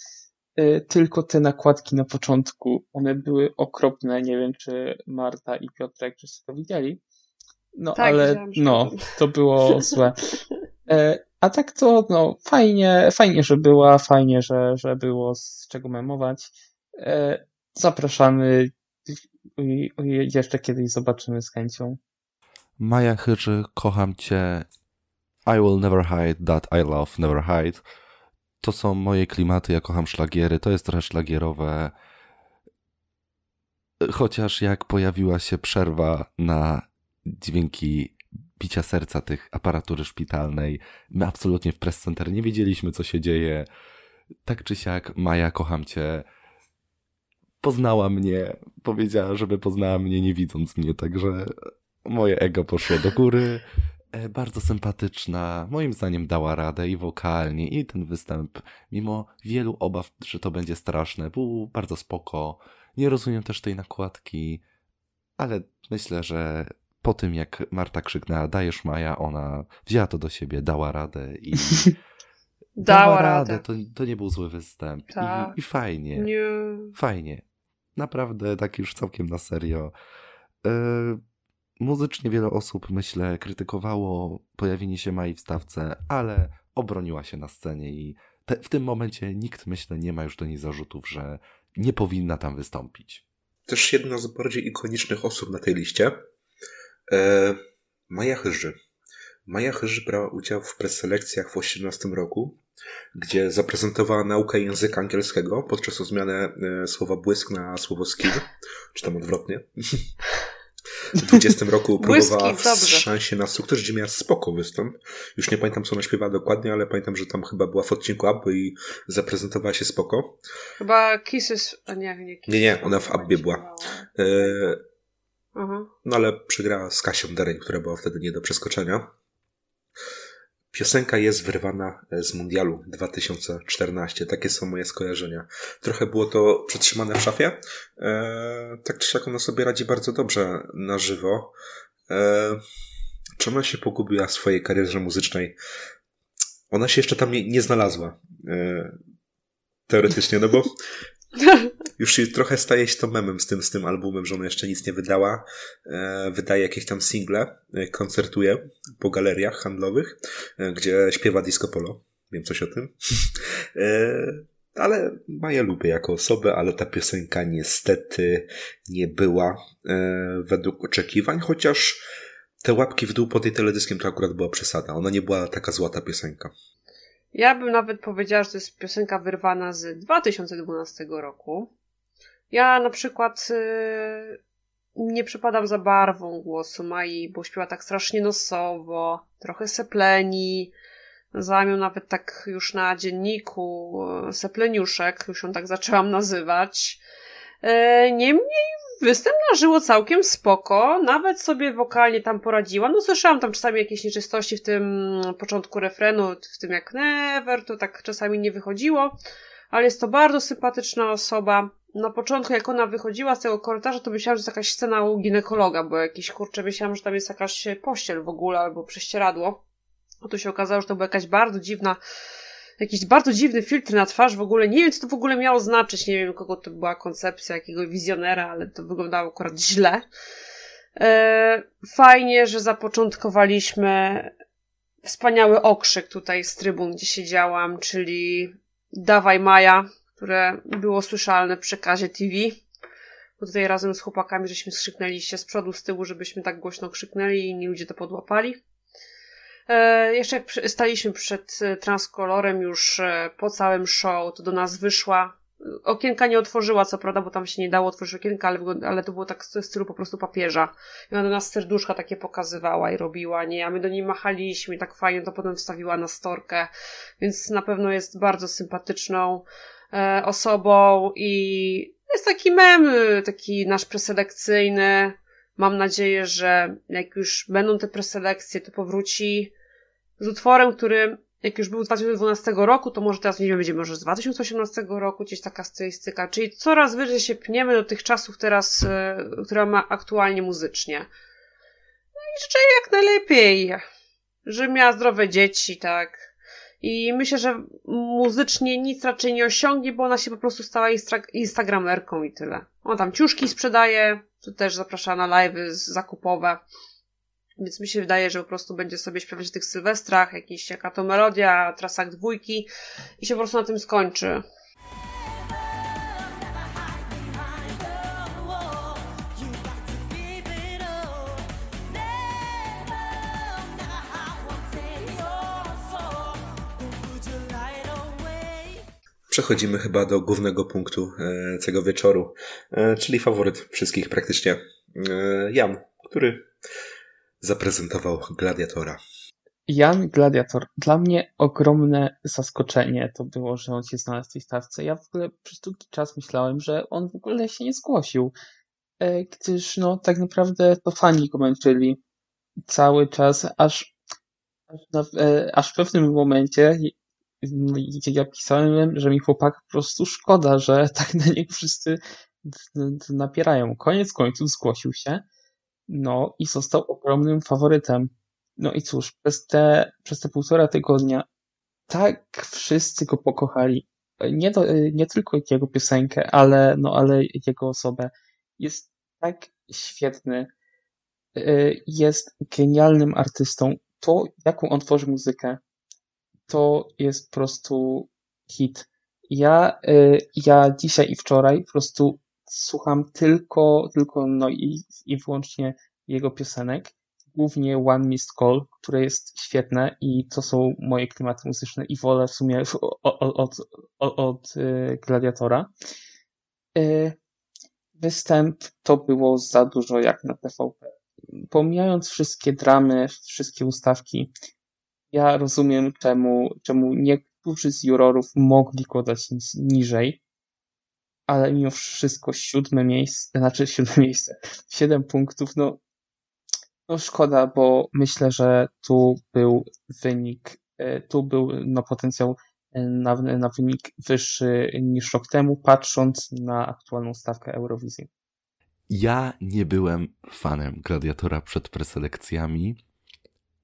Y, tylko te nakładki na początku, one były okropne. Nie wiem, czy Marta i Piotrek wszyscy to widzieli. No tak, ale no, to było złe. E, a tak to no, fajnie, fajnie, że była, fajnie, że, że było z czego memować. E, zapraszamy. Jeszcze kiedyś zobaczymy z chęcią. Maja Chyży, kocham cię. I will never hide that I love never hide. To są moje klimaty, ja kocham szlagiery, to jest trochę szlagierowe. Chociaż jak pojawiła się przerwa na dźwięki bicia serca tych aparatury szpitalnej, my absolutnie w press center nie wiedzieliśmy, co się dzieje. Tak czy siak, Maja, kocham cię. Poznała mnie, powiedziała, żeby poznała mnie nie widząc mnie, także moje ego poszło do góry. E, bardzo sympatyczna, moim zdaniem dała radę i wokalnie, i ten występ, mimo wielu obaw, że to będzie straszne, był bardzo spoko. Nie rozumiem też tej nakładki, ale myślę, że po tym jak Marta krzyknęła dajesz Maja, ona wzięła to do siebie, dała radę i [laughs] Dała, dała radę. To, to nie był zły występ. Tak. I, I, fajnie. Nie. Fajnie. Naprawdę tak już całkiem na serio. Yy, muzycznie wiele osób, myślę, krytykowało pojawienie się Mai w stawce, ale obroniła się na scenie i te, w tym momencie nikt, myślę, nie ma już do niej zarzutów, że nie powinna tam wystąpić. Też jedna z bardziej ikonicznych osób na tej liście. E, Maja Chyży. Maja Chyży brała udział w preselekcjach w 2018 roku, gdzie zaprezentowała naukę języka angielskiego podczas zmiany e, słowa błysk na słowo skill, czy tam odwrotnie. [laughs] W 20 roku próbowała w szansie na sukces, gdzie miała spoko występ. Już nie pamiętam, co ona śpiewała dokładnie, ale pamiętam, że tam chyba była w odcinku Abby i zaprezentowała się spoko. Chyba Kisses, a nie, nie Kisses. Nie, nie, ona w Abby była. E, mhm. No ale przegrała z Kasią Dereń, która była wtedy nie do przeskoczenia. Piosenka jest wyrwana e, z mundialu 2014. Takie są moje skojarzenia. Trochę było to przetrzymane w szafie. E, tak czy siak ona sobie radzi bardzo dobrze na żywo. E, czy ona się pogubiła w swojej karierze muzycznej? Ona się jeszcze tam nie, nie znalazła. E, teoretycznie, no bo [laughs] Już trochę staje się to memem z tym, z tym albumem, że ona jeszcze nic nie wydała. E, wydaje jakieś tam single, e, koncertuje po galeriach handlowych, e, gdzie śpiewa disco polo. Wiem coś o tym. [laughs] ale Maja lubię jako osobę, ale ta piosenka niestety nie była według oczekiwań, chociaż te łapki w dół po tej teledyskiem to akurat była przesada. Ona nie była taka złota piosenka. Ja bym nawet powiedziała, że to jest piosenka wyrwana z 2012 roku. Ja na przykład yy, nie przypadam za barwą głosu Mai, bo śpiewa tak strasznie nosowo, trochę sepleni. Ją nawet tak już na dzienniku y, sepleniuszek, już ją tak zaczęłam nazywać. Yy, niemniej Występ żyło całkiem spoko, nawet sobie wokalnie tam poradziła. No słyszałam tam czasami jakieś nieczystości w tym początku refrenu, w tym jak never, to tak czasami nie wychodziło, ale jest to bardzo sympatyczna osoba. Na początku, jak ona wychodziła z tego korytarza, to myślałam, że jest jakaś scena u ginekologa, bo jakiś kurczę, myślałam, że tam jest jakaś pościel w ogóle albo prześcieradło. A tu się okazało, że to była jakaś bardzo dziwna jakiś bardzo dziwny filtr na twarz, w ogóle nie wiem, co to w ogóle miało znaczyć, nie wiem, kogo to była koncepcja, jakiego wizjonera, ale to wyglądało akurat źle. E, fajnie, że zapoczątkowaliśmy wspaniały okrzyk tutaj z trybun, gdzie siedziałam, czyli Dawaj Maja, które było słyszalne w przekazie TV. Bo tutaj razem z chłopakami żeśmy skrzyknęli się z przodu, z tyłu, żebyśmy tak głośno krzyknęli i inni ludzie to podłapali. E, jeszcze jak staliśmy przed e, transkolorem już e, po całym show, to do nas wyszła. Okienka nie otworzyła, co prawda, bo tam się nie dało otworzyć okienka, ale, ale to było tak w stylu po prostu papieża. I ona do nas serduszka takie pokazywała i robiła, nie? A my do niej machaliśmy i tak fajnie to potem wstawiła na storkę. Więc na pewno jest bardzo sympatyczną osobą i jest taki mem, taki nasz preselekcyjny. Mam nadzieję, że jak już będą te preselekcje, to powróci z utworem, który jak już był z 2012 roku, to może teraz nie wiem, będzie może z 2018 roku, gdzieś taka stylistyka, czyli coraz wyżej się pniemy do tych czasów teraz, e, które ma aktualnie muzycznie. No i życzę jak najlepiej, żeby miała zdrowe dzieci, tak. I myślę, że muzycznie nic raczej nie osiągnie, bo ona się po prostu stała instagramerką i tyle. Ona tam ciuszki sprzedaje, to też zaprasza na live'y zakupowe. Więc mi się wydaje, że po prostu będzie sobie śpiewać w tych sylwestrach, jakiś, jaka to melodia, trasak dwójki i się po prostu na tym skończy. Przechodzimy chyba do głównego punktu e, tego wieczoru, e, czyli faworyt wszystkich praktycznie. E, Jan, który zaprezentował Gladiatora. Jan Gladiator. Dla mnie ogromne zaskoczenie to było, że on się znalazł w tej stawce. Ja w ogóle przez długi czas myślałem, że on w ogóle się nie zgłosił. Gdyż no tak naprawdę to fani go męczyli cały czas, aż, aż, na, aż w pewnym momencie ja pisałem, że mi chłopak po prostu szkoda, że [laughs] tak na niego wszyscy napierają. Koniec końców zgłosił się, no i został ogromnym faworytem. No i cóż, przez te, przez te półtora tygodnia tak wszyscy go pokochali. Nie, do, nie tylko jego piosenkę, ale, no, ale jego osobę. Jest tak świetny. Y, jest genialnym artystą. To, jaką on tworzy muzykę, to jest po prostu hit. Ja, y, ja dzisiaj i wczoraj po prostu słucham tylko, tylko no i, i wyłącznie jego piosenek. Głównie One Missed Call, które jest świetne i to są moje klimaty muzyczne i wolę w sumie od, od, od, od Gladiatora. Y, występ to było za dużo jak na TVP. Pomijając wszystkie dramy, wszystkie ustawki, ja rozumiem czemu, czemu niektórzy z jurorów mogli go dać niżej, ale mimo wszystko siódme miejsce, znaczy siódme [laughs] miejsce, siedem punktów, no, no szkoda, bo myślę, że tu był wynik, e, tu był no, potencjał e, na, na wynik wyższy niż rok temu, patrząc na aktualną stawkę Eurowizji. Ja nie byłem fanem Gladiatora przed preselekcjami,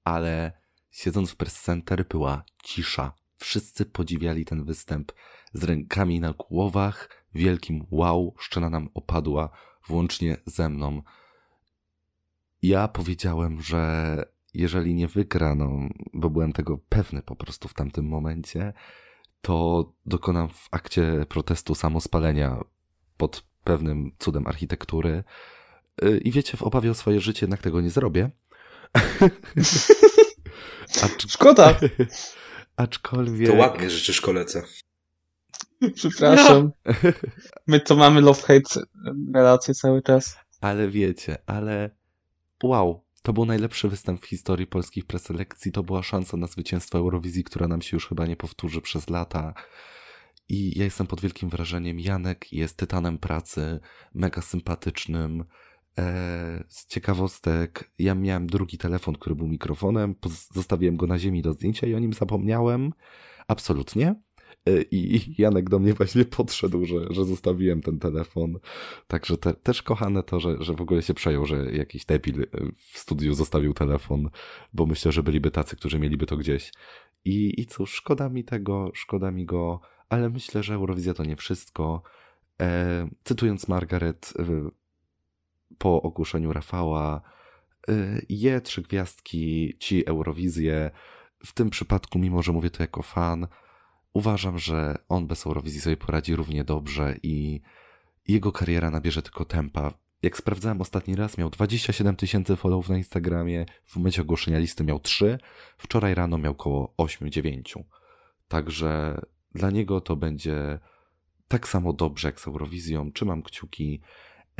ale siedząc w press center była cisza. Wszyscy podziwiali ten występ z rękami na głowach, wielkim wow, szczena nam opadła, włącznie ze mną. Ja powiedziałem, że jeżeli nie wygra, no, bo byłem tego pewny po prostu w tamtym momencie, to dokonam w akcie protestu samospalenia pod pewnym cudem architektury. Y, I wiecie, w obawie o swoje życie jednak tego nie zrobię. [laughs] Acz... Szkoda. [laughs] Aczkolwiek. To ładnie życzysz kolece. Przepraszam. [laughs] My to mamy love-hate relacje cały czas. Ale wiecie, ale wow, to był najlepszy występ w historii polskich preselekcji. To była szansa na zwycięstwo Eurowizji, która nam się już chyba nie powtórzy przez lata. I ja jestem pod wielkim wrażeniem. Janek jest tytanem pracy, mega sympatycznym. E, z ciekawostek, ja miałem drugi telefon, który był mikrofonem, zostawiłem go na ziemi do zdjęcia i o nim zapomniałem. Absolutnie. E, I Janek do mnie właśnie podszedł, że, że zostawiłem ten telefon. Także te, też kochane to, że, że w ogóle się przejął, że jakiś debil e, w studiu zostawił telefon, bo myślę, że byliby tacy, którzy mieliby to gdzieś. I, i cóż, szkoda mi tego, szkoda mi go, ale myślę, że Eurowizja to nie wszystko. E, cytując Margaret, po ogłoszeniu Rafała y, je trzy gwiazdki, ci Eurowizję. W tym przypadku, mimo że mówię to jako fan, uważam, że on bez Eurowizji sobie poradzi równie dobrze i jego kariera nabierze tylko tempa. Jak sprawdzałem ostatni raz, miał 27 tysięcy followów na Instagramie, w momencie ogłoszenia listy miał 3, wczoraj rano miał około 8-9. Także dla niego to będzie tak samo dobrze jak z Eurowizją. Trzymam kciuki.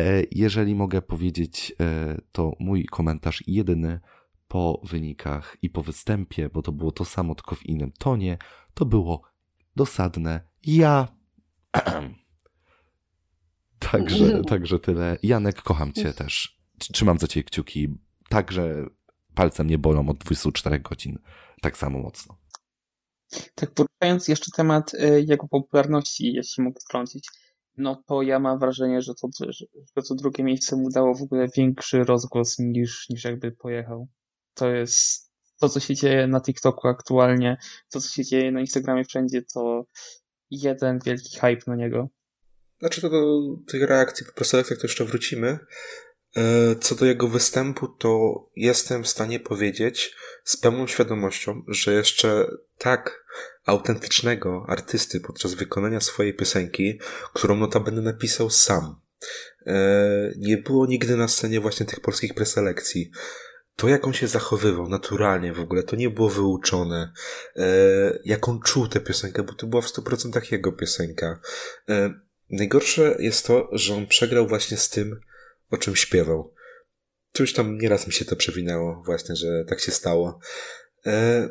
E, jeżeli mogę powiedzieć, e, to mój komentarz jedyny po wynikach i po występie, bo to było to samo, tylko w innym tonie, to było dosadne. Ja. [clears throat] także, [laughs] także tyle. Janek, kocham cię też. Trzymam za ciebie kciuki. Także palce mnie bolą od 24 godzin. Tak samo mocno. Tak, poruszając jeszcze temat e, jego popularności, jeśli mogę wtrącić no to ja mam wrażenie, że to, że to drugie miejsce mu dało w ogóle większy rozgłos niż, niż jakby pojechał. To jest to, co się dzieje na TikToku aktualnie, to, co się dzieje na Instagramie wszędzie, to jeden wielki hype na niego. Znaczy to do tych reakcji po jak to jeszcze wrócimy. E, co do jego występu, to jestem w stanie powiedzieć z pełną świadomością, że jeszcze tak autentycznego artysty podczas wykonania swojej piosenki, którą notabene napisał sam, e, nie było nigdy na scenie właśnie tych polskich preselekcji. To, jak on się zachowywał naturalnie w ogóle, to nie było wyuczone. E, jak on czuł tę piosenkę, bo to była w 100% jego piosenka. Najgorsze jest to, że on przegrał właśnie z tym, o czym śpiewał. Już tam nieraz mi się to przewinęło właśnie, że tak się stało. E,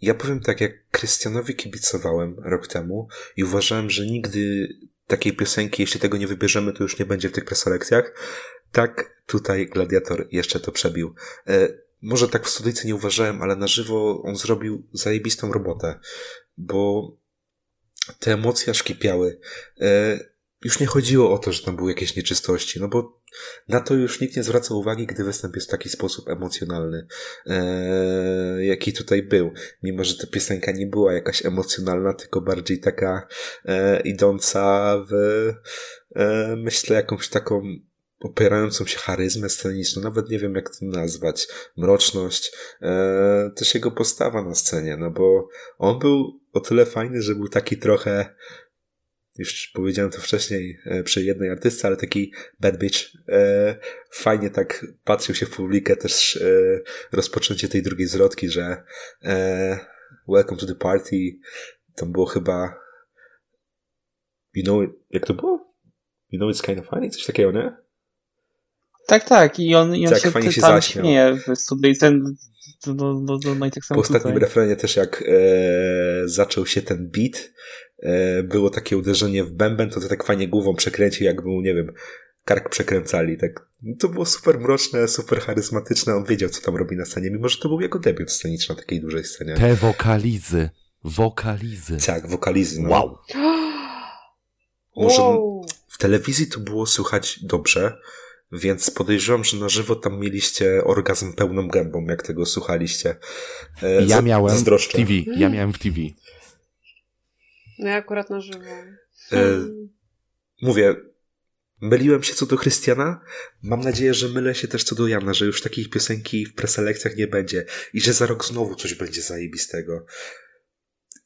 ja powiem tak, jak Krystianowi kibicowałem rok temu i uważałem, że nigdy takiej piosenki, jeśli tego nie wybierzemy, to już nie będzie w tych preselekcjach. Tak tutaj Gladiator jeszcze to przebił. E, może tak w studyjce nie uważałem, ale na żywo on zrobił zajebistą robotę, bo te emocje aż kipiały. E, już nie chodziło o to, że tam były jakieś nieczystości, no bo na to już nikt nie zwraca uwagi, gdy występ jest w taki sposób emocjonalny, e, jaki tutaj był. Mimo, że ta piosenka nie była jakaś emocjonalna, tylko bardziej taka e, idąca w, e, myślę, jakąś taką opierającą się charyzmę sceniczną, nawet nie wiem jak to nazwać, mroczność, e, też jego postawa na scenie, no bo on był o tyle fajny, że był taki trochę już powiedziałem to wcześniej e, przy jednej artystce, ale taki bad bitch. E, fajnie tak patrzył się w publikę, też e, rozpoczęcie tej drugiej zwrotki, że e, welcome to the party. To było chyba you know, jak to było? You know it's kind of funny? Coś takiego, nie? Tak, tak. I on, i on Tak, się, fajnie się tam zaśmiał. śmieje. I ten, no, no, no, no i tak samo Po ostatnim tutaj. refrenie też jak e, zaczął się ten beat, e, było takie uderzenie w bęben, to to tak fajnie głową przekręcił, jakby mu, nie wiem, kark przekręcali. Tak. To było super mroczne, super charyzmatyczne. On wiedział, co tam robi na scenie, mimo że to był jego debiut sceniczny na takiej dużej scenie. Te wokalizy. Wokalizy. Tak, wokalizy. No. Wow. [gasps] Może Wow. w telewizji to było słychać dobrze, więc podejrzewam, że na żywo tam mieliście orgazm pełną gębą, jak tego słuchaliście. E, Ja miałem w. TV. Ja miałem w TV. No ja akurat na żywo. E, mówię, myliłem się co do Chrystiana. Mam nadzieję, że mylę się też co do Jana, że już takich piosenki w preselekcjach nie będzie i że za rok znowu coś będzie zajebistego.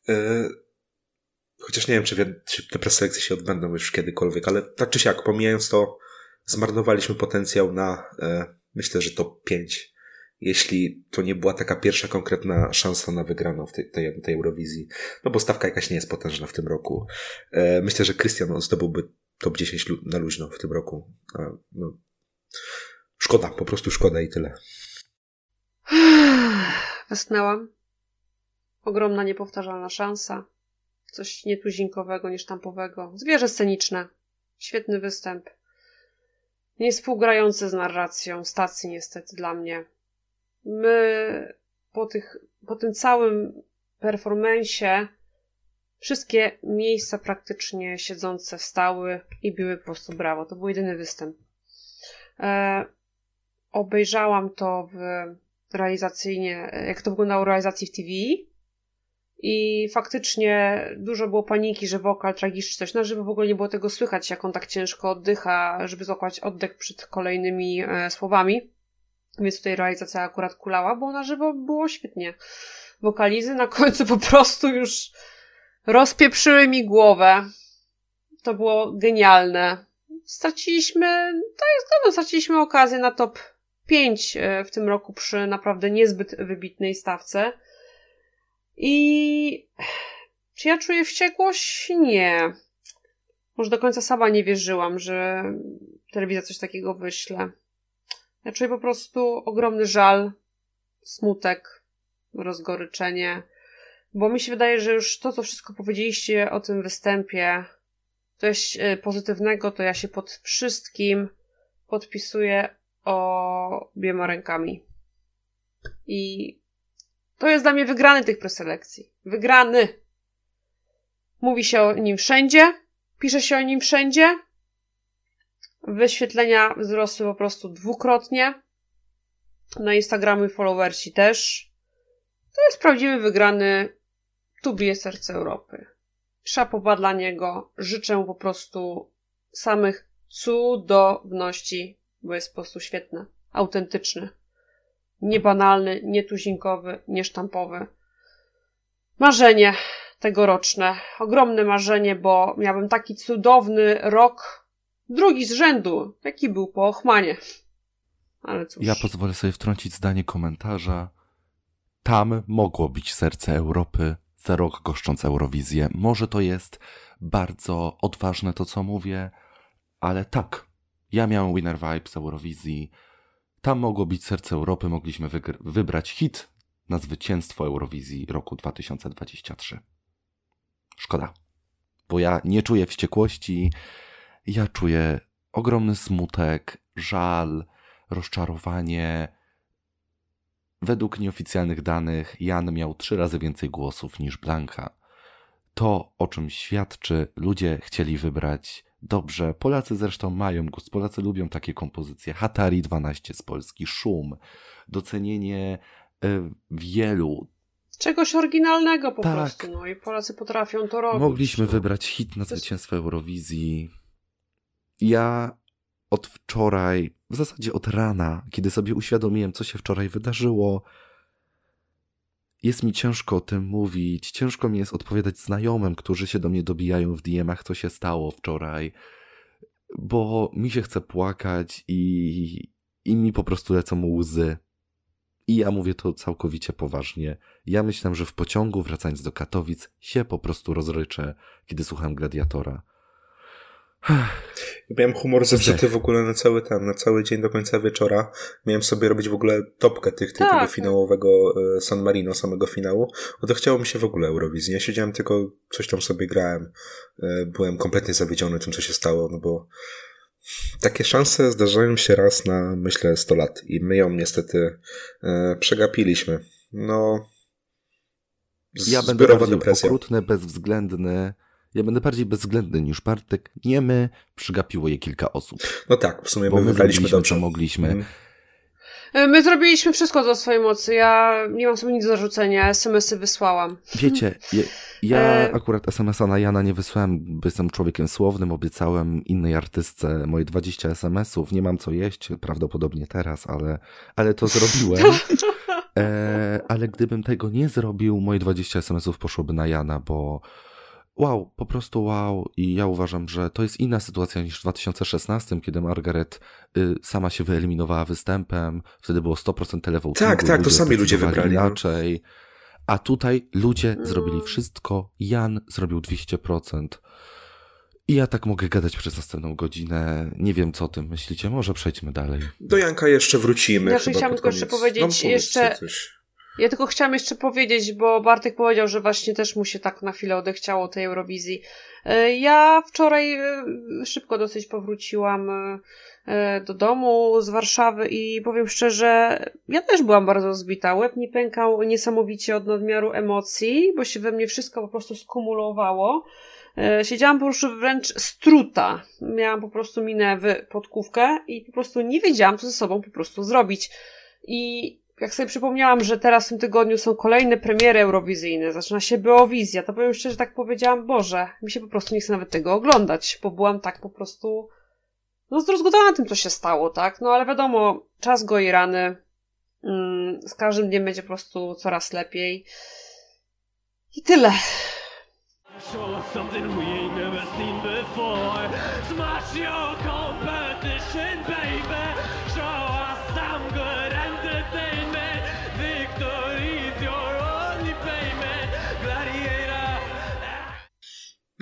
E, chociaż nie wiem, czy, czy te preselekcje się odbędą już kiedykolwiek, ale tak czy siak, pomijając to, zmarnowaliśmy potencjał na e, myślę, że top 5. Jeśli to nie była taka pierwsza konkretna szansa na wygraną w tej, tej, tej Eurowizji. No bo stawka jakaś nie jest potężna w tym roku. E, myślę, że Krystian zdobyłby top 10 lu- na luźno w tym roku. No, szkoda, po prostu szkoda i tyle. [sighs] Westnęłam. Ogromna, niepowtarzalna szansa. Coś nietuzinkowego, niesztampowego. Zwierzę sceniczne. Świetny występ. Niespółgrający z narracją stacji niestety dla mnie. My po, tych, po tym całym performensie wszystkie miejsca praktycznie siedzące wstały i biły po prostu brawo. To był jedyny występ. E, obejrzałam to w realizacyjnie, jak to wyglądało realizacji w TV. I faktycznie dużo było paniki, że wokal tragiczny coś. Na żywo w ogóle nie było tego słychać, jak on tak ciężko oddycha, żeby złapać oddech przed kolejnymi e, słowami. Więc tutaj realizacja akurat kulała, bo na żywo było świetnie. Wokalizy na końcu po prostu już rozpieprzyły mi głowę. To było genialne. Straciliśmy, to jest zgodą, straciliśmy okazję na top 5 w tym roku przy naprawdę niezbyt wybitnej stawce. I czy ja czuję wściekłość? Nie. Może do końca sama nie wierzyłam, że telewizja coś takiego wyśle. Ja czuję po prostu ogromny żal, smutek, rozgoryczenie, bo mi się wydaje, że już to, co wszystko powiedzieliście o tym występie, jest e, pozytywnego, to ja się pod wszystkim podpisuję obiema rękami. I to jest dla mnie wygrany tych preselekcji. Wygrany. Mówi się o nim wszędzie, pisze się o nim wszędzie. Wyświetlenia wzrosły po prostu dwukrotnie. Na Instagramu i followersi też. To jest prawdziwy wygrany. Tu bije serce Europy. Szapoba dla niego. Życzę po prostu samych cudowności, bo jest po prostu świetny, autentyczny, niebanalny, nietuzinkowy, niesztampowy. Marzenie tegoroczne, ogromne marzenie, bo miałbym taki cudowny rok, drugi z rzędu, jaki był po Ochmanie. Ale cóż. Ja pozwolę sobie wtrącić zdanie komentarza. Tam mogło być serce Europy za rok goszcząc Eurowizję. Może to jest bardzo odważne to, co mówię, ale tak. Ja miałem Winner Vibes Eurowizji. Tam mogło być serce Europy. Mogliśmy wybrać hit na zwycięstwo Eurowizji roku 2023. Szkoda, bo ja nie czuję wściekłości. Ja czuję ogromny smutek, żal, rozczarowanie. Według nieoficjalnych danych Jan miał trzy razy więcej głosów niż Blanka. To, o czym świadczy, ludzie chcieli wybrać dobrze. Polacy zresztą mają gust, Polacy lubią takie kompozycje. Hatari 12 z Polski, Szum, docenienie y, wielu. Czegoś oryginalnego po Tak. prostu, no i Polacy potrafią to robić. Mogliśmy no. wybrać hit na zwycięstwo Eurowizji. Ja od wczoraj, w zasadzie od rana, kiedy sobie uświadomiłem, co się wczoraj wydarzyło, jest mi ciężko o tym mówić. Ciężko mi jest odpowiadać znajomym, którzy się do mnie dobijają w DM-ach, co się stało wczoraj, bo mi się chce płakać i, i mi po prostu lecą łzy. I ja mówię to całkowicie poważnie. Ja myślałem, że w pociągu, wracając do Katowic, się po prostu rozryczę, kiedy słucham Gladiatora. Miałem humor zepsuty w ogóle na cały ten, na cały dzień do końca wieczora. Miałem sobie robić w ogóle topkę tych, tych, Tak. tego finałowego e, San Marino, samego finału. No to chciało mi się w ogóle Eurowizji. Ja siedziałem tylko, coś tam sobie grałem. E, Byłem kompletnie zawiedziony tym, co się stało, no bo takie szanse zdarzają się raz na, myślę, 100 lat i my ją niestety e, przegapiliśmy. No, z- Ja będę zbiorowa bardziej depresja. okrutny, bezwzględny. Ja będę bardziej bezwzględny niż Bartek. Nie my, przygapiło je kilka osób. No tak, w sumie Bo my my wygraliśmy zrobiliśmy, dobrze. co mogliśmy. Mm. E, My zrobiliśmy wszystko do swojej mocy. Ja nie mam sobie nic do zarzucenia. SMS-y wysłałam. Wiecie, ja, ja E- akurat SMS-a na Jana nie wysłałem, bo jestem człowiekiem słownym, obiecałem innej artystce moje 20 SMS-ów, nie mam co jeść, prawdopodobnie teraz, ale, ale to zrobiłem. [laughs] E, ale gdybym tego nie zrobił, moje 20 SMS-ów poszłoby na Jana, bo wow, po prostu wow. I ja uważam, że to jest inna sytuacja niż w 2016, kiedy Margaret y, sama się wyeliminowała występem, wtedy było 100% televotingu. Tak, tak, to sami ludzie wybrali, no. Inaczej. A tutaj ludzie zrobili wszystko, Jan zrobił 200%. I ja tak mogę gadać przez następną godzinę. Nie wiem, co o tym myślicie. Może przejdźmy dalej. Do Janka jeszcze wrócimy. Chyba chciałam tylko jeszcze powiedzieć no, jeszcze- Coś. Ja tylko chciałam jeszcze powiedzieć, bo Bartek powiedział, że właśnie też mu się tak na chwilę odechciało tej Eurowizji. E, Ja wczoraj e, szybko dosyć powróciłam e, do domu z Warszawy i powiem szczerze, ja też byłam bardzo zbita. Łeb mi pękał niesamowicie od nadmiaru emocji, bo się we mnie wszystko po prostu skumulowało. Siedziałam po prostu wręcz struta. Miałam po prostu minę w podkówkę i po prostu nie wiedziałam, co ze sobą po prostu zrobić. I jak sobie przypomniałam, że teraz w tym tygodniu są kolejne premiery eurowizyjne, zaczyna się Beowizja, to powiem szczerze, tak powiedziałam, Boże, mi się po prostu nie chce nawet tego oglądać, bo byłam tak po prostu no zdruzgotana tym, co się stało, tak? No ale wiadomo, czas goi rany, mm, z każdym dniem będzie po prostu coraz lepiej. I tyle. Show us something we ain't never seen before. Smash your competition,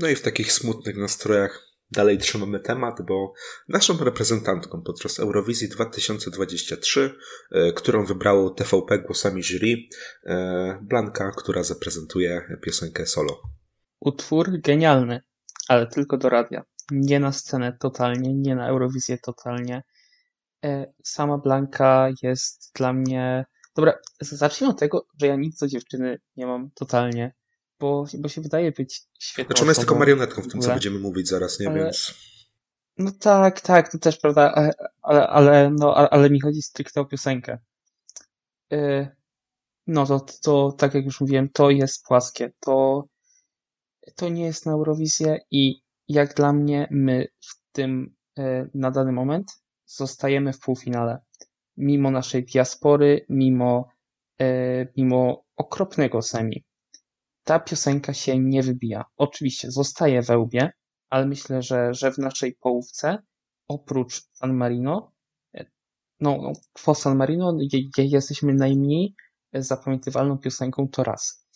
No i w takich smutnych nastrojach dalej trzymamy temat, bo naszą reprezentantką podczas Eurowizji 2023, e, którą wybrało TVP głosami jury, e, Blanka, która zaprezentuje piosenkę solo. Utwór genialny, ale tylko do radia. Nie na scenę totalnie, nie na Eurowizję totalnie. E, Sama Blanka jest dla mnie. Dobra, zacznijmy od tego, że ja nic do dziewczyny nie mam totalnie, bo, bo się wydaje być świetną Znaczy ona jest tylko marionetką w tym, co będziemy mówić zaraz, nie? Ale- Więc No tak, tak, to też prawda, ale, ale, ale, no, ale, mi chodzi stricte o piosenkę. Yy, No to, to, tak jak już mówiłem, to jest płaskie. To, to nie jest na Eurowizję i jak dla mnie my w tym yy, na dany moment zostajemy w półfinale. Mimo naszej diaspory, mimo, mimo okropnego semi. Ta piosenka się nie wybija. Oczywiście zostaje we łbie, ale myślę, że, że w naszej połówce, oprócz San Marino, e, no, no po San Marino je, je, jesteśmy najmniej zapamiętywalną piosenką to raz.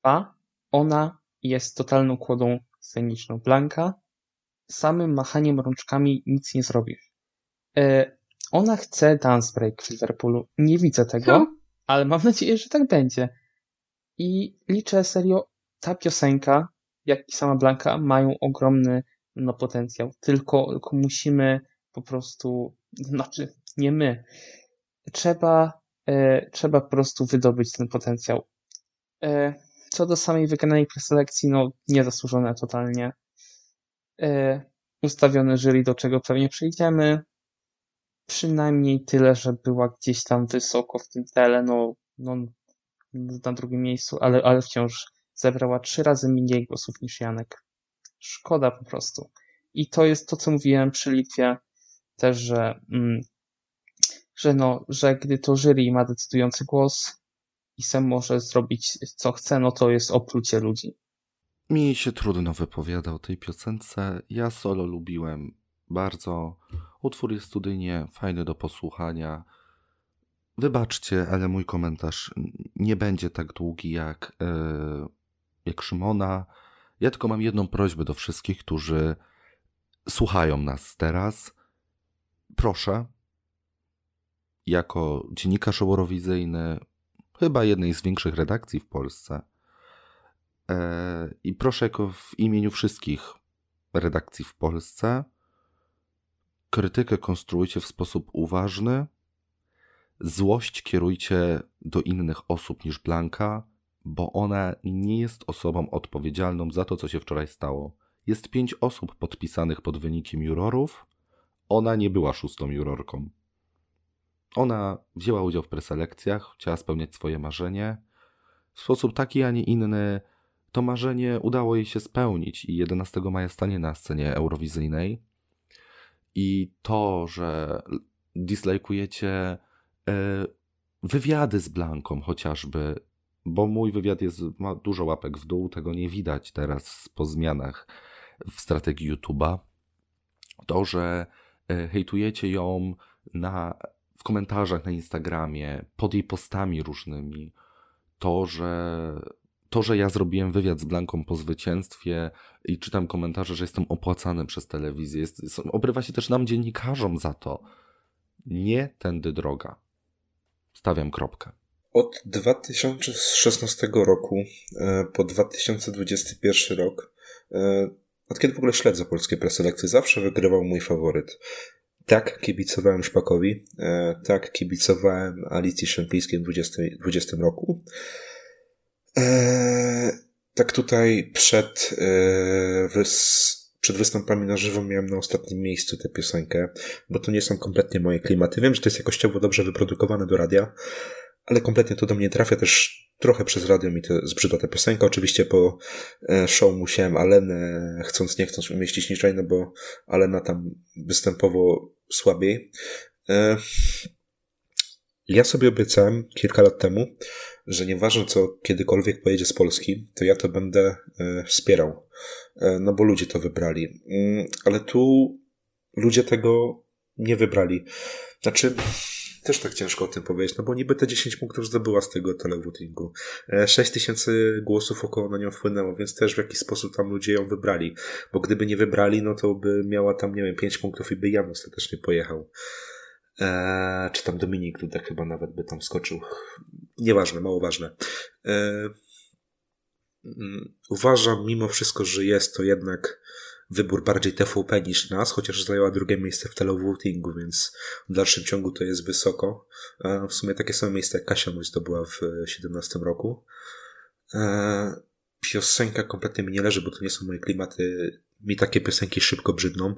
Dwa, ona jest totalną kłodą sceniczną. Blanka samym machaniem rączkami nic nie zrobisz. E, ona chce dance break w Liverpoolu. Nie widzę tego, Hmm. ale mam nadzieję, że tak będzie. I liczę serio, ta piosenka, jak i sama Blanka, mają ogromny no, potencjał. Tylko, tylko musimy po prostu, znaczy nie my, trzeba, e, trzeba po prostu wydobyć ten potencjał. E, co do samej wygranej preselekcji, no niezasłużone totalnie. E, ustawione jury, do czego pewnie przejdziemy. Przynajmniej tyle, że była gdzieś tam wysoko w tym tele, no, no na drugim miejscu, ale, ale wciąż zebrała trzy razy mniej głosów niż Janek. Szkoda po prostu. I to jest to, co mówiłem przy Litwie też, że, mm, że, no, że gdy to jury ma decydujący głos i sam może zrobić co chce, no to jest oplucie ludzi. Mi się trudno wypowiada o tej piosence. Ja solo lubiłem bardzo. Utwór jest studyjnie fajny do posłuchania. Wybaczcie, ale mój komentarz nie będzie tak długi jak, yy, jak Szymona. Ja tylko mam jedną prośbę do wszystkich, którzy słuchają nas teraz. Proszę, jako dziennikarz eurowizyjny, chyba jednej z większych redakcji w Polsce, e, i proszę jako w imieniu wszystkich redakcji w Polsce, krytykę konstruujcie w sposób uważny, złość kierujcie do innych osób niż Blanka, bo ona nie jest osobą odpowiedzialną za to, co się wczoraj stało. Jest pięć osób podpisanych pod wynikiem jurorów. Ona nie była szóstą jurorką. Ona wzięła udział w preselekcjach, chciała spełniać swoje marzenie. W sposób taki, a nie inny, to marzenie udało jej się spełnić i 11 maja stanie na scenie eurowizyjnej. I to, że dislajkujecie wywiady z Blanką chociażby, bo mój wywiad jest, ma dużo łapek w dół, tego nie widać teraz po zmianach w strategii YouTube'a. To, że e, hejtujecie ją na, w komentarzach na Instagramie, pod jej postami różnymi, to, że to, że ja zrobiłem wywiad z Blanką po zwycięstwie i czytam komentarze, że jestem opłacany przez telewizję, jest, obrywa się też nam dziennikarzom za to. Nie tędy droga. Stawiam kropkę. Od 2016 roku e, po 2021 rok, e, od kiedy w ogóle śledzę polskie preselekcje, zawsze wygrywał mój faworyt. Tak kibicowałem Szpakowi, e, tak kibicowałem Alicji Szępińskiej w 2020 roku. Tak tutaj przed, przed występami na żywo miałem na ostatnim miejscu tę piosenkę, bo to nie są kompletnie moje klimaty. Wiem, że to jest jakościowo dobrze wyprodukowane do radia, ale kompletnie to do mnie trafia też trochę przez radio mi to zbrzydła ta piosenka. Oczywiście po e, show musiałem Alenę chcąc nie chcąc umieścić niżej, no bo Alena tam występowo słabiej. E, ja sobie obiecałem kilka lat temu, że nieważne co kiedykolwiek pojedzie z Polski, to ja to będę e, wspierał. No bo ludzie to wybrali. Mm, ale tu ludzie tego nie wybrali. Znaczy, też tak ciężko o tym powiedzieć, no bo niby te 10 punktów zdobyła z tego televotingu. 6 e, tysięcy głosów około na nią wpłynęło, więc też w jakiś sposób tam ludzie ją wybrali. Bo gdyby nie wybrali, no to by miała tam, nie wiem, 5 punktów i by Jan ostatecznie pojechał. Eee, czy tam Dominik Dudek chyba nawet by tam skoczył. Nieważne, mało ważne. Eee, uważam mimo wszystko, że jest to jednak wybór bardziej TVP niż nas, chociaż zajęła drugie miejsce w televotingu, więc w dalszym ciągu to jest wysoko. W sumie takie samo miejsce jak Kasia Mój zdobyła w 2017 roku. E, piosenka kompletnie mi nie leży, bo to nie są moje klimaty. Mi takie piosenki szybko brzydną.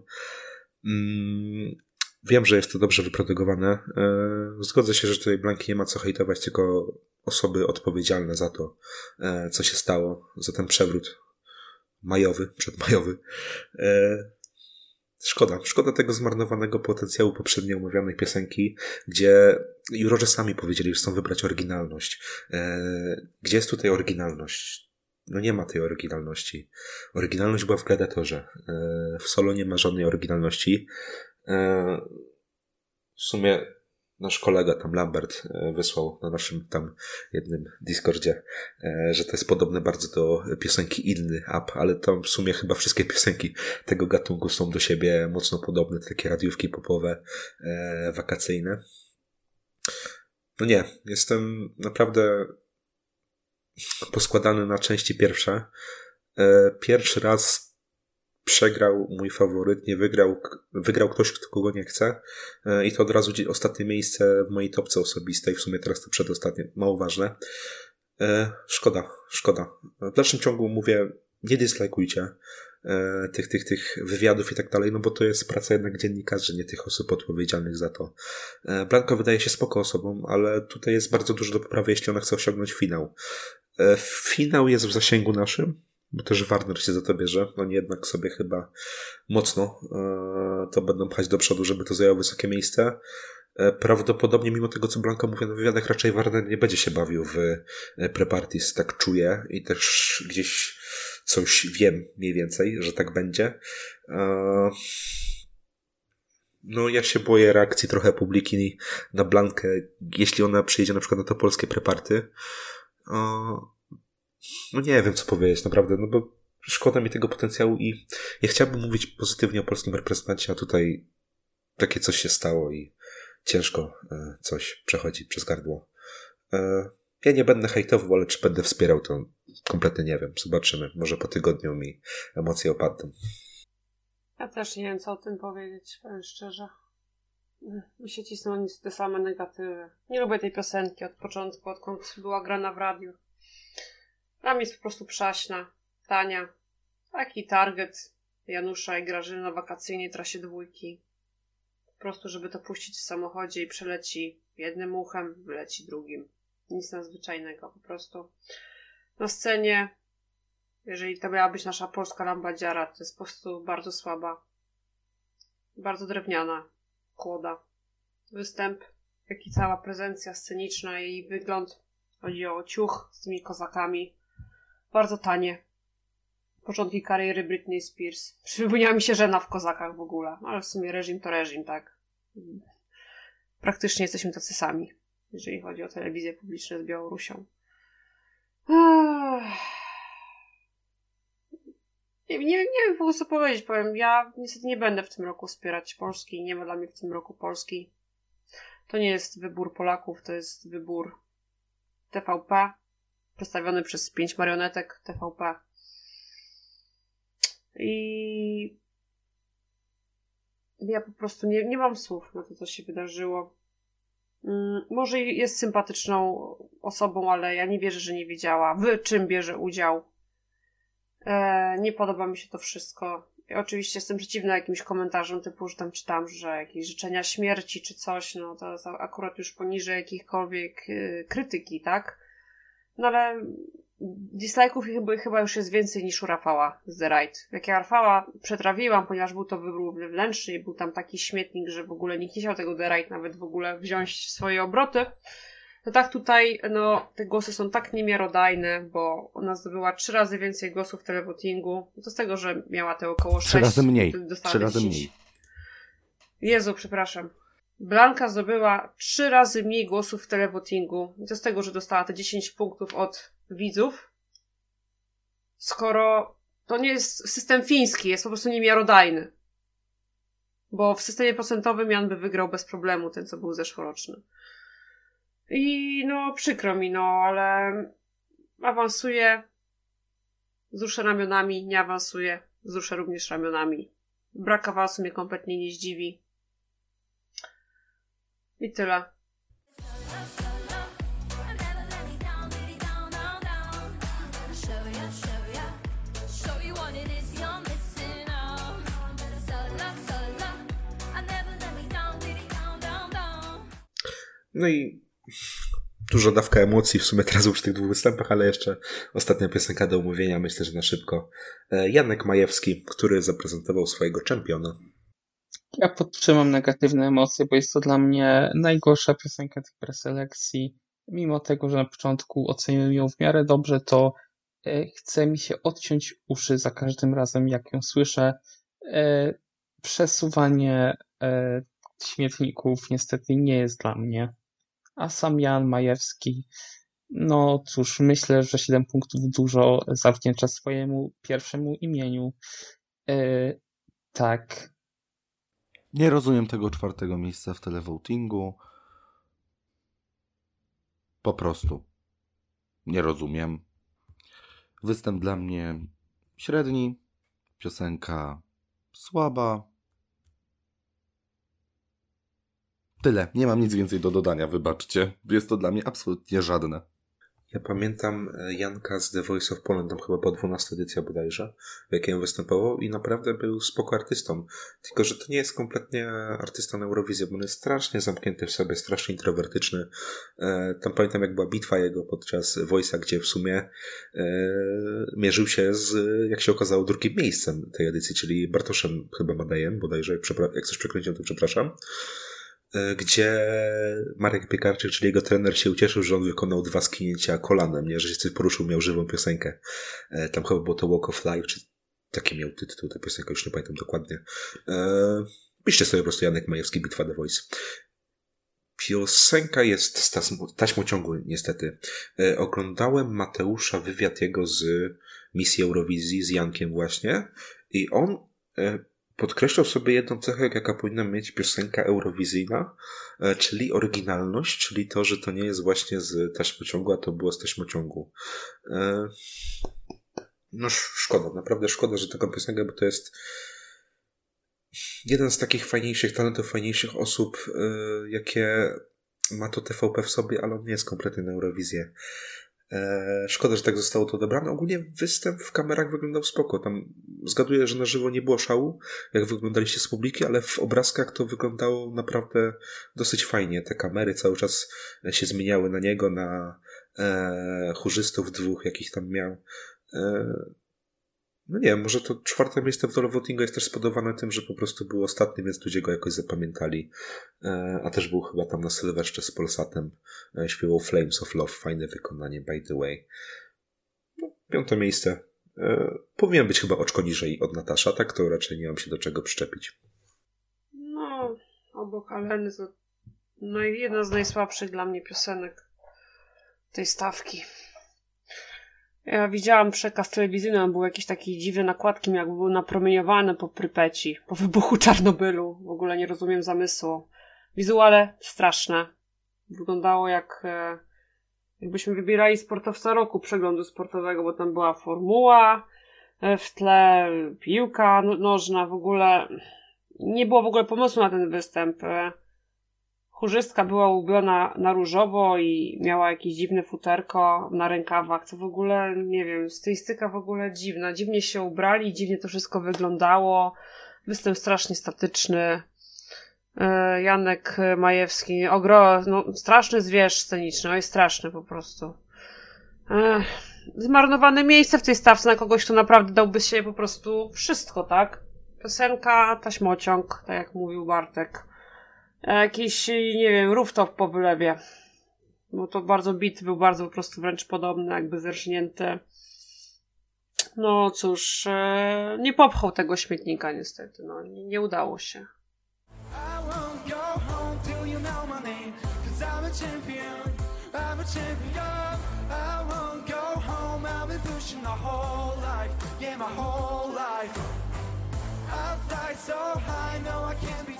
Mm, wiem, że jest to dobrze wyprodukowane. E, zgodzę się, że tutaj Blanki nie ma co hejtować, tylko osoby odpowiedzialne za to, e, co się stało, za ten przewrót majowy, przedmajowy. E, szkoda, szkoda tego zmarnowanego potencjału poprzednio omawianej piosenki, gdzie jurorzy sami powiedzieli, że chcą wybrać oryginalność. Gdzie jest tutaj oryginalność? No nie ma tej oryginalności. Oryginalność była w Gladiatorze. W solo nie ma żadnej oryginalności. W sumie nasz kolega tam Lambert e, wysłał na naszym tam jednym Discordzie, e, że to jest podobne bardzo do piosenki Inny Up, ale tam w sumie chyba wszystkie [laughs] piosenki tego gatunku są do siebie mocno podobne, takie radiówki popowe, e, wakacyjne. No nie, jestem naprawdę poskładany na części pierwsze. Pierwszy raz przegrał mój faworyt, nie wygrał, wygrał ktoś, kto kogo nie chce e, i to od razu ostatnie miejsce w mojej topce osobistej, w sumie teraz to przedostatnie, mało ważne. E, szkoda, szkoda. W dalszym ciągu mówię, nie dyslajkujcie. e, tych, tych, tych wywiadów i tak dalej, no bo to jest praca jednak dziennikarzy, nie tych osób odpowiedzialnych za to. Blanka wydaje się spoko osobą, ale tutaj jest bardzo dużo do poprawy, jeśli ona chce osiągnąć finał. Finał jest w zasięgu naszym, bo też Warner się za to bierze. Oni jednak sobie chyba mocno e, to będą pchać do przodu, żeby to zajęło wysokie miejsce. E, prawdopodobnie, mimo tego, co Blanka mówi na wywiadach, raczej Warner nie będzie się bawił w e, Prepartis, tak czuję i też gdzieś coś wiem mniej więcej, że tak będzie. No, ja się boję reakcji trochę publiki na Blankę, jeśli ona przyjedzie na przykład na to polskie preparty. No nie wiem, co powiedzieć, naprawdę, no bo szkoda mi tego potencjału i ja chciałbym mówić pozytywnie o polskim reprezentancie, a tutaj takie coś się stało i ciężko e, coś przechodzi przez gardło. E, ja nie będę hejtował, ale czy będę wspierał, to kompletnie nie wiem. Zobaczymy. Może po tygodniu mi emocje opadną. Ja też nie wiem, co o tym powiedzieć, powiem szczerze. Mi się cisną te same negatywy. Nie lubię tej piosenki od początku, odkąd była grana w radiu. Mnie jest po prostu przaśna, tania. Taki target Janusza i Grażyny na wakacyjnej trasie dwójki prostu, żeby to puścić w samochodzie i przeleci jednym uchem, wyleci drugim. Nic nadzwyczajnego, po prostu. Na scenie, jeżeli to miała być nasza polska lambadziara, to jest po prostu bardzo słaba, bardzo drewniana kłoda. Występ, jak i cała prezencja sceniczna, jej wygląd, chodzi o ciuch z tymi kozakami, bardzo tanie. Początki kariery Britney Spears. Przypomniała mi się żena w kozakach w ogóle, ale w sumie reżim to reżim, tak praktycznie jesteśmy tacy sami, jeżeli chodzi o telewizję publiczną z Białorusią. Nie, nie, nie wiem po co powiedzieć, powiem. Ja niestety nie będę w tym roku wspierać Polski. Nie ma dla mnie w tym roku Polski. To nie jest wybór Polaków, to jest wybór TVP, przedstawiony przez pięć marionetek TVP. I ja po prostu nie, nie mam słów na to, co się wydarzyło. Mm, może jest sympatyczną osobą, ale ja nie wierzę, że nie wiedziała, w czym bierze udział. E, nie podoba mi się to wszystko. Ja oczywiście jestem przeciwna jakimś komentarzom typu, że tam czytam, że jakieś życzenia śmierci czy coś, no to akurat już poniżej jakichkolwiek y, krytyki, tak? No ale Dislike'ów chyba, chyba już jest więcej niż u Rafała z The Right. Jak ja Rafała przetrawiłam, ponieważ był to wybór wewnętrzny i był tam taki śmietnik, że w ogóle nikt nie chciał tego The Right nawet w ogóle wziąć w swoje obroty. To tak tutaj, no, te głosy są tak niemiarodajne, bo ona zdobyła trzy razy więcej głosów w televotingu. To z tego, że miała te około trzy razy mniej. Trzy razy 10. mniej. Jezu, przepraszam. Blanka zdobyła trzy razy mniej głosów w televotingu. I to z tego, że dostała te 10 punktów od widzów, skoro to nie jest system fiński, jest po prostu niemiarodajny. Bo w systemie procentowym Jan by wygrał bez problemu, ten co był zeszłoroczny. I no, przykro mi, no, ale awansuje, wzruszę ramionami, nie awansuje, wzruszę również ramionami. Brak awansu mnie kompletnie nie zdziwi. I tyle. No i dużo dawka emocji w sumie teraz już w tych dwóch występach, ale jeszcze ostatnia piosenka do omówienia, myślę, że na szybko. E, Janek Majewski, który zaprezentował swojego czempiona. Ja podtrzymam negatywne emocje, bo jest to dla mnie najgorsza piosenka tych preselekcji. Mimo tego, że na początku oceniłem ją w miarę dobrze, to e, chce mi się odciąć uszy za każdym razem, jak ją słyszę. E, przesuwanie śmietników niestety nie jest dla mnie a sam Jan Majewski, no cóż, myślę, że 7 punktów dużo zawdzięcza swojemu pierwszemu imieniu. Tak. Nie rozumiem tego czwartego miejsca w televotingu. Po prostu. Nie rozumiem. Występ dla mnie średni, piosenka słaba, Tyle. Nie mam nic więcej do dodania, wybaczcie. Jest to dla mnie absolutnie żadne. Ja pamiętam e, Janka z The Voice of Poland, tam chyba po 12 edycja bodajże, w jakiej on występował i naprawdę był spoko artystą. Tylko, że to nie jest kompletnie artysta na Eurowizję, bo on jest strasznie zamknięty w sobie, strasznie introwertyczny. E, tam pamiętam, jak była bitwa jego podczas Voice'a, gdzie w sumie e, mierzył się z, jak się okazało, drugim miejscem tej edycji, czyli Bartoszem chyba Madejem, bodajże, jak coś przekręciłem, to przepraszam. E, gdzie Marek Piekarczyk, czyli jego trener, się ucieszył, że on wykonał dwa skinięcia kolanem, nie? że się poruszył, miał żywą piosenkę. E, tam chyba było to Walk of Life, czy taki miał tytuł, ta piosenka, już nie pamiętam dokładnie. E, piszcie sobie po prostu Janek Majewski, Bitwa The Voice. Piosenka jest z taśmą ciągu, niestety. Oglądałem Mateusza wywiad jego z misji Eurowizji, z Jankiem właśnie i on podkreślał sobie jedną cechę, jaka powinna mieć piosenka eurowizyjna, e, czyli oryginalność, czyli to, że to nie jest właśnie z taśmociągu, a to było z taśmociągu. E, no szkoda, naprawdę szkoda, że taką piosenkę, bo to jest jeden z takich fajniejszych talentów, fajniejszych osób, e, jakie ma to TVP w sobie, ale on nie jest kompletnie na Eurowizję. E, szkoda, że tak zostało to odebrane. Ogólnie występ w kamerach wyglądał spoko. Tam zgaduję, że na żywo nie było szału, jak wyglądaliście z publiki, ale w obrazkach to wyglądało naprawdę dosyć fajnie. Te kamery cały czas się zmieniały na niego, na e, chórzystów dwóch, jakich tam miał. E, no nie może to czwarte miejsce w Votingu jest też spodowane tym, że po prostu był ostatni, więc ludzie go jakoś zapamiętali. E, a też był chyba tam na Sylwestrze z Polsatem. E, śpiewał Flames of Love, fajne wykonanie, by the way. No, piąte miejsce. E, powinien być chyba oczko niżej od Natasza, tak to raczej nie mam się do czego przyczepić. No, obok Aleny to no, jedna z najsłabszych dla mnie piosenek tej stawki. Ja widziałam przekaz telewizyjny, on był jakieś takie dziwne nakładki, jakby był napromieniowany po Prypeci, po wybuchu Czarnobylu. W ogóle nie rozumiem zamysłu. Wizuale straszne. Wyglądało jak e, jakbyśmy wybierali sportowca roku przeglądu sportowego, bo tam była formuła e, w tle, piłka no, nożna, w ogóle nie było w ogóle pomysłu na ten występ. Chórzystka była ubrana na różowo i miała jakieś dziwne futerko na rękawach, co w ogóle, nie wiem, stylistyka w ogóle dziwna. Dziwnie się ubrali, dziwnie to wszystko wyglądało. Występ strasznie statyczny. E, Janek Majewski, ogro, no, straszny zwierz sceniczny, jest straszny po prostu. E, zmarnowane miejsce w tej stawce na kogoś, kto naprawdę dałby się po prostu wszystko, tak? Piosenka, taśmociąg, tak jak mówił Bartek jakiś, nie wiem, rooftop po wylewie. Bo to bardzo bit był bardzo po prostu wręcz podobny, jakby zerżnięty. No cóż, e, nie popchał tego śmietnika niestety, no nie, udało się. I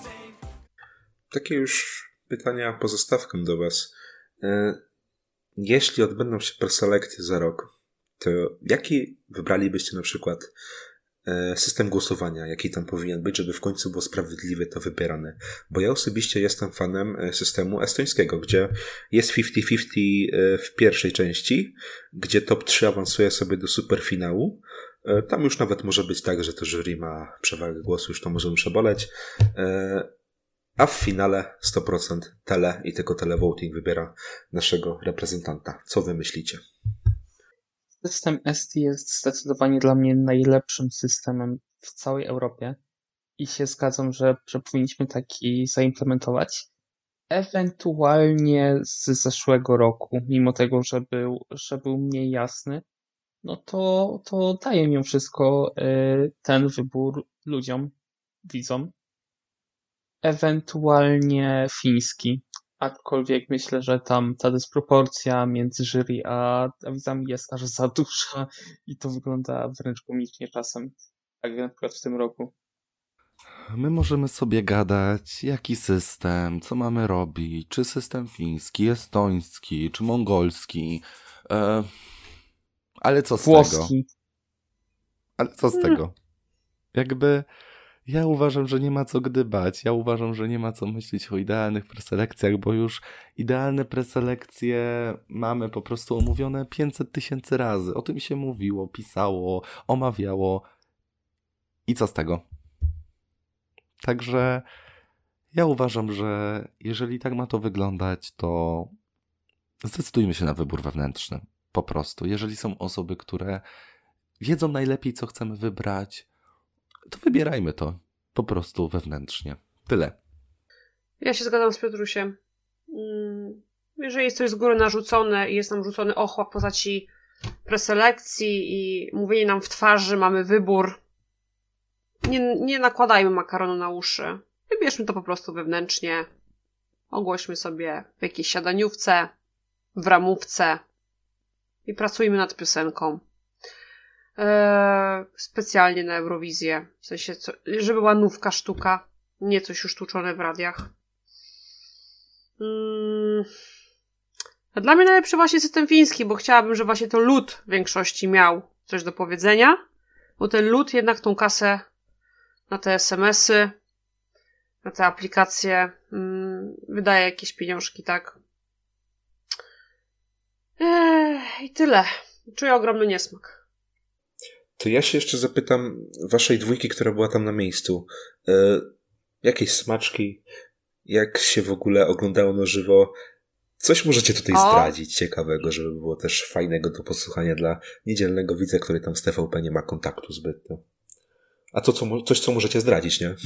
takie już pytania pozostawkę do Was. E, jeśli odbędą się preselekcje za rok, to jaki wybralibyście na przykład e, system głosowania, jaki tam powinien być, żeby w końcu było sprawiedliwie to wybierane? Bo ja osobiście jestem fanem e, systemu estońskiego, gdzie jest 50-50 w pierwszej części, gdzie top 3 awansuje sobie do superfinału. Tam już nawet może być tak, że to jury ma przewagę głosu, już to możemy przeboleć a w finale 100% tele i tylko televoting wybiera naszego reprezentanta. Co wy myślicie? System ST jest zdecydowanie dla mnie najlepszym systemem w całej Europie i się zgadzam, że, że powinniśmy taki zaimplementować. Ewentualnie z zeszłego roku, mimo tego, że był, że był mniej jasny, no to, to daje mimo wszystko y, ten wybór ludziom, widzom, ewentualnie fiński. Aczkolwiek myślę, że tam ta dysproporcja między jury a widzami jest aż za duża i to wygląda wręcz komicznie czasem. Tak jak na przykład w tym roku. My możemy sobie gadać, jaki system, co mamy robić, czy system fiński, estoński, czy mongolski. E, ale co z Włoski. tego? Ale co z tego? Jakby Ja uważam, że nie ma co gdybać. Ja uważam, że nie ma co myśleć o idealnych preselekcjach, bo już idealne preselekcje mamy po prostu omówione 500 tysięcy razy. O tym się mówiło, pisało, omawiało. I co z tego? Także ja uważam, że jeżeli tak ma to wyglądać, to zdecydujmy się na wybór wewnętrzny. Po prostu. Jeżeli są osoby, które wiedzą najlepiej, co chcemy wybrać, to wybierajmy to po prostu wewnętrznie. Tyle. Ja się zgadzam z Piotrusiem. Mm, Jeżeli jest coś z góry narzucone i jest nam rzucony ochłap postaci preselekcji i mówienie nam w twarzy, mamy wybór, nie, nie nakładajmy makaronu na uszy. Wybierzmy to po prostu wewnętrznie. Ogłośmy sobie w jakiejś siadaniówce, w ramówce i pracujmy nad piosenką. Eee, specjalnie na Eurowizję. W sensie, co, żeby była nówka sztuka, nie coś już tłuczone w radiach. Mm. A Dla mnie najlepszy właśnie system fiński, bo chciałabym, żeby właśnie to lud w większości miał coś do powiedzenia, bo ten lud jednak tą kasę na te SMS-y, na te aplikacje mm, wydaje jakieś pieniążki, tak? Ech, I tyle. Czuję ogromny niesmak. To ja się jeszcze zapytam waszej dwójki, która była tam na miejscu. E, jakieś smaczki? Jak się w ogóle oglądało na żywo? Coś możecie tutaj O. zdradzić ciekawego, żeby było też fajnego do posłuchania dla niedzielnego widza, który tam z TVP nie ma kontaktu zbytnio. A to co, coś, co możecie zdradzić, nie? [laughs]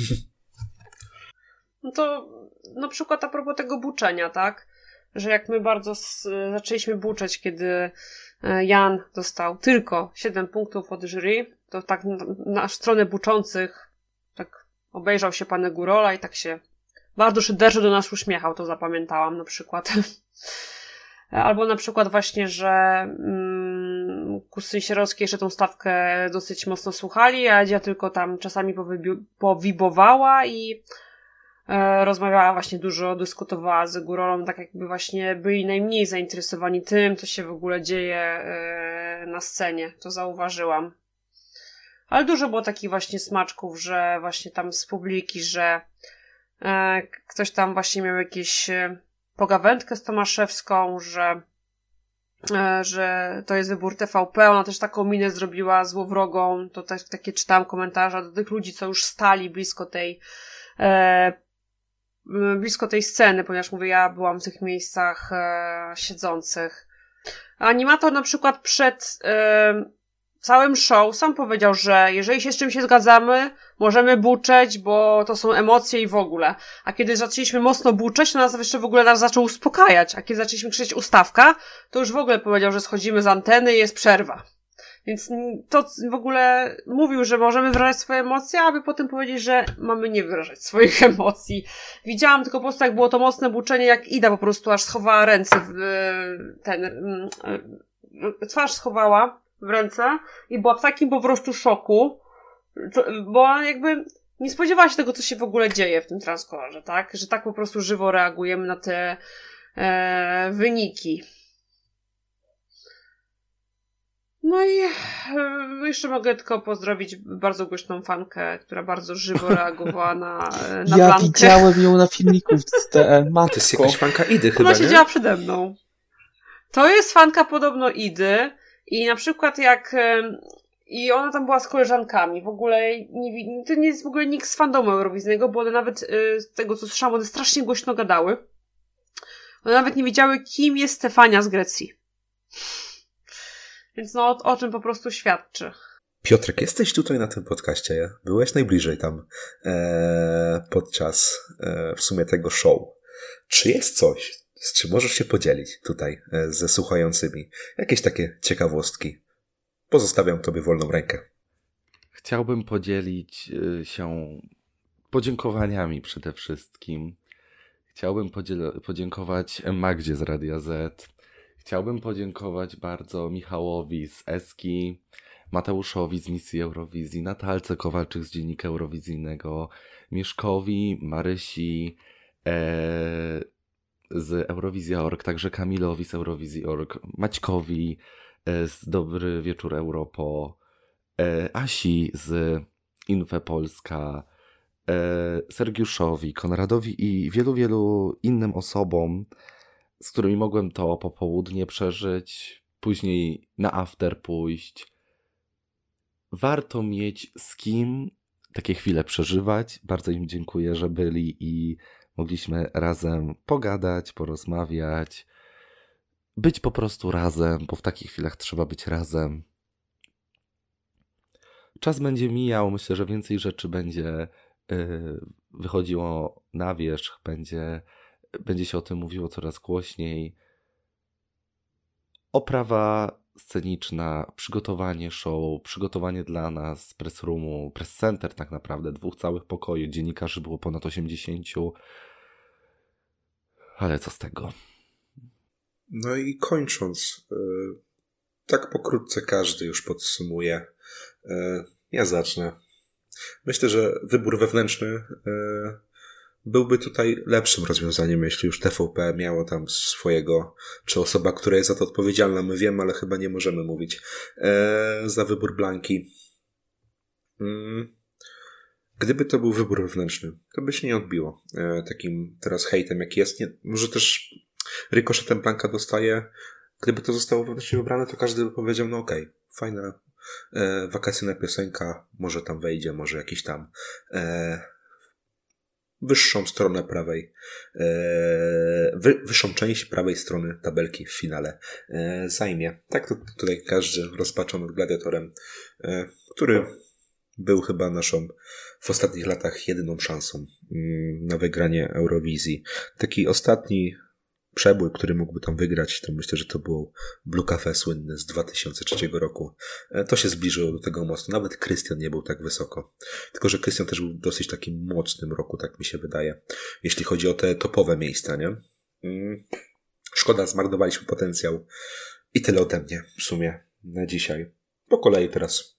No to na przykład a propos tego buczenia, tak? Że jak my bardzo s- zaczęliśmy buczeć, kiedy Jan dostał tylko 7 punktów od jury, to tak na, stronę buczących tak obejrzał się pan Górola i tak się bardzo szyderczo do nas uśmiechał, to zapamiętałam na przykład. [laughs] Albo na przykład właśnie, że mm, Kusy Sierowskie jeszcze tą stawkę dosyć mocno słuchali, a Edzia tylko tam czasami powibowała i e, rozmawiała właśnie dużo, dyskutowała z Górolą, tak jakby właśnie byli najmniej zainteresowani tym, co się w ogóle dzieje e, na scenie. To zauważyłam. Ale dużo było takich właśnie smaczków, że właśnie tam z publiki, że e, ktoś tam właśnie miał jakieś e, pogawędkę z Tomaszewską, że e, że to jest wybór TVP, ona też taką minę zrobiła złowrogą, to też takie czytałam komentarze do tych ludzi, co już stali blisko tej e, blisko tej sceny, ponieważ mówię, ja byłam w tych miejscach e, siedzących. Animator na przykład przed e, całym show sam powiedział, że jeżeli się z czymś się zgadzamy, możemy buczeć, bo to są emocje i w ogóle. A kiedy zaczęliśmy mocno buczeć, to nas jeszcze w ogóle nas zaczął uspokajać. A kiedy zaczęliśmy krzyczeć ustawka, to już w ogóle powiedział, że schodzimy z anteny i jest przerwa. Więc to w ogóle mówił, że możemy wyrażać swoje emocje, aby potem powiedzieć, że mamy nie wyrażać swoich [laughs] emocji. Widziałam tylko po prostu, jak było to mocne buczenie, jak Ida po prostu aż schowała ręce w e, ten, e, twarz schowała w ręce i była w takim po prostu szoku, bo jakby nie spodziewała się tego, co się w ogóle dzieje w tym transkolorze, tak? Że tak po prostu żywo reagujemy na te e, wyniki. No i e, jeszcze mogę tylko pozdrowić bardzo głośną fankę, która bardzo żywo [laughs] reagowała na, e, na ja Blankę. widziałem ją na filmiku z TE. Matko. To jest jakaś fanka Idy chyba, Ona nie? siedziała przede mną. To jest fanka podobno Idy i na przykład jak em, i ona tam była z koleżankami. W ogóle nie, to nie jest w ogóle nikt z fandomu eurowizyjnego, bo one nawet z tego co słyszałam, one strasznie głośno gadały. One nawet nie wiedziały, kim jest Stefania z Grecji. Więc no, o, o czym po prostu świadczy. Piotrek, jesteś tutaj na tym podcaście. Byłeś najbliżej tam e, podczas e, w sumie tego show. Czy jest coś, z czym możesz się podzielić tutaj e, ze słuchającymi? Jakieś takie ciekawostki. Pozostawiam tobie wolną rękę. Chciałbym podzielić y, się podziękowaniami przede wszystkim. Chciałbym podziel- podziękować Magdzie z Radia Z. Chciałbym podziękować bardzo Michałowi z Eski, Mateuszowi z Misji Eurowizji, Natalce Kowalczyk z Dziennika Eurowizyjnego, Mieszkowi, Marysi e, z Eurowizja.org, także Kamilowi z Eurowizji.org, Maćkowi e, z Dobry Wieczór Europo, e, Asi z Infe Polska, e, Sergiuszowi, Konradowi i wielu, wielu innym osobom, z którymi mogłem to popołudnie przeżyć, później na after pójść. Warto mieć z kim takie chwile przeżywać. Bardzo im dziękuję, że byli i mogliśmy razem pogadać, porozmawiać, być po prostu razem, bo w takich chwilach trzeba być razem. Czas będzie mijał, myślę, że więcej rzeczy będzie yy, wychodziło na wierzch, będzie, będzie się o tym mówiło coraz głośniej. Oprawa sceniczna, przygotowanie show, przygotowanie dla nas, press roomu, press center tak naprawdę, dwóch całych pokoi, dziennikarzy było ponad 80. Ale co z tego? No i kończąc, y, tak pokrótce każdy już podsumuje. Y, ja zacznę. Myślę, że wybór wewnętrzny y, byłby tutaj lepszym rozwiązaniem, jeśli już TVP miało tam swojego, czy osoba, która jest za to odpowiedzialna, my wiemy, ale chyba nie możemy mówić, za wybór Blanki. Mm. Gdyby to był wybór wewnętrzny, to by się nie odbiło takim teraz hejtem, jak jest. Nie, może też rykoszetem Blanka dostaje. Gdyby to zostało wewnętrznie wybrane, to każdy by powiedział, no okej, okay, fajna e, wakacyjna piosenka, może tam wejdzie, może jakiś tam e, wyższą stronę prawej, e, wy, wyższą część prawej strony tabelki w finale e, zajmie. Tak to tutaj każdy rozpaczony gladiatorem, e, który był chyba naszą w ostatnich latach jedyną szansą mm, na wygranie Eurowizji. Taki ostatni przebój, który mógłby tam wygrać, to myślę, że to był Blue Cafe słynny z 2003 roku. E, to się zbliżyło do tego mostu. Nawet Krystian nie był tak wysoko. Tylko, że Krystian też był w dosyć takim mocnym roku, tak mi się wydaje. Jeśli chodzi o te topowe miejsca, nie? Mm. Szkoda, zmarnowaliśmy potencjał. I tyle ode mnie w sumie na dzisiaj. Po kolei teraz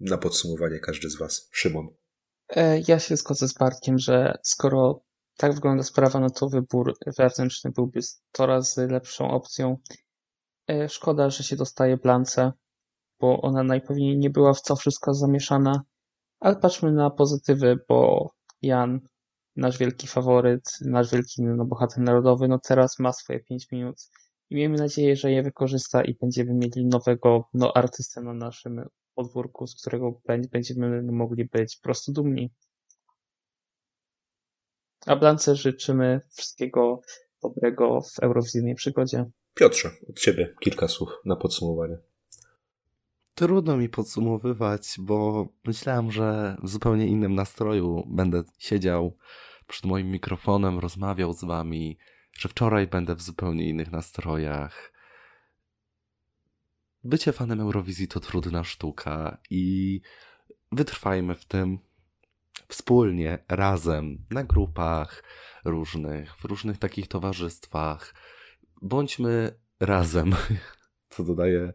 na podsumowanie każdy z Was. Szymon. E, ja się zgodzę z Bartkiem, że skoro tak wygląda sprawa, no to wybór wewnętrzny byłby 100 razy lepszą opcją. E, szkoda, że się dostaje Blance, bo ona najpewniej nie była w co wszystko zamieszana, ale patrzmy na pozytywy, bo Jan, nasz wielki faworyt, nasz wielki no, bohater narodowy, no teraz ma swoje 5 minut i miejmy nadzieję, że je wykorzysta i będziemy mieli nowego no, artystę na naszym podwórku, z którego będziemy mogli być po prostu dumni. A Blance życzymy wszystkiego dobrego w eurowizyjnej przygodzie. Piotrze, od Ciebie kilka słów na podsumowanie. Trudno mi podsumowywać, bo myślałem, że w zupełnie innym nastroju będę siedział przed moim mikrofonem, rozmawiał z Wami, że wczoraj będę w zupełnie innych nastrojach. Bycie fanem Eurowizji to trudna sztuka i wytrwajmy w tym, wspólnie, razem, na grupach różnych, w różnych takich towarzystwach. Bądźmy razem, [laughs] co dodaje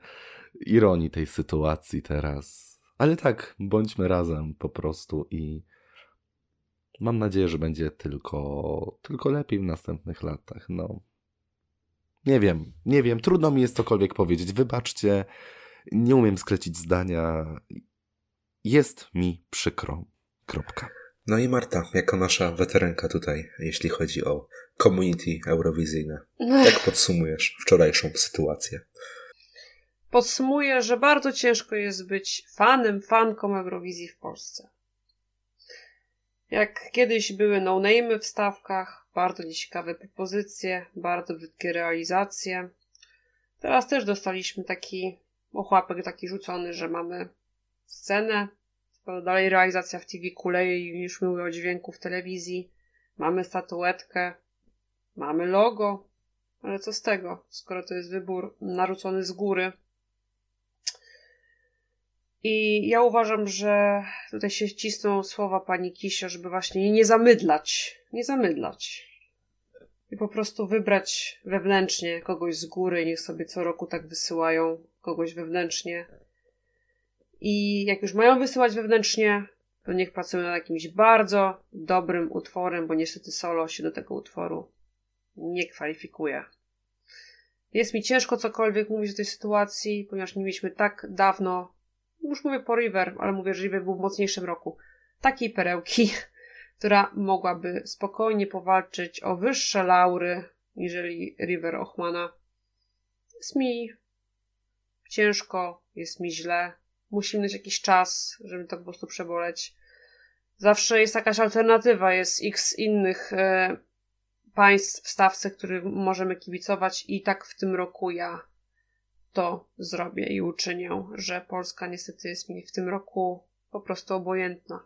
ironii tej sytuacji teraz. Ale tak, bądźmy razem po prostu i mam nadzieję, że będzie tylko, tylko lepiej w następnych latach. No. Nie wiem, nie wiem, trudno mi jest cokolwiek powiedzieć. Wybaczcie, nie umiem sklecić zdania. Jest mi przykro. Kropka. No i Marta, jako nasza weteranka tutaj, jeśli chodzi o community eurowizyjne, jak podsumujesz wczorajszą sytuację? Podsumuję, że bardzo ciężko jest być fanem, fanką Eurowizji w Polsce. Jak kiedyś były no-name w stawkach, bardzo nieciekawe propozycje, bardzo brzydkie realizacje. Teraz też dostaliśmy taki ochłapek taki rzucony, że mamy scenę, Dalej realizacja w TV kuleje niż mówię o dźwięku w telewizji. Mamy statuetkę, mamy logo, ale co z tego, skoro to jest wybór narzucony z góry. I ja uważam, że tutaj się cisną słowa pani Kisio, żeby właśnie nie zamydlać, nie zamydlać. I po prostu wybrać wewnętrznie kogoś z góry, niech sobie co roku tak wysyłają kogoś wewnętrznie i jak już mają wysyłać wewnętrznie, to niech pracują nad jakimś bardzo dobrym utworem, bo niestety solo się do tego utworu nie kwalifikuje. Jest mi ciężko cokolwiek mówić o tej sytuacji, ponieważ nie mieliśmy tak dawno, już mówię po River, ale mówię, że River był w mocniejszym roku, takiej perełki, [laughs] która mogłaby spokojnie powalczyć o wyższe laury niżeli River Ochmana. Jest mi ciężko, jest mi źle. Musi minąć jakiś czas, żeby to po prostu przeboleć. Zawsze jest jakaś alternatywa, jest x innych e, państw w stawce, którym możemy kibicować i tak w tym roku ja to zrobię i uczynię, że Polska niestety jest mi w tym roku po prostu obojętna.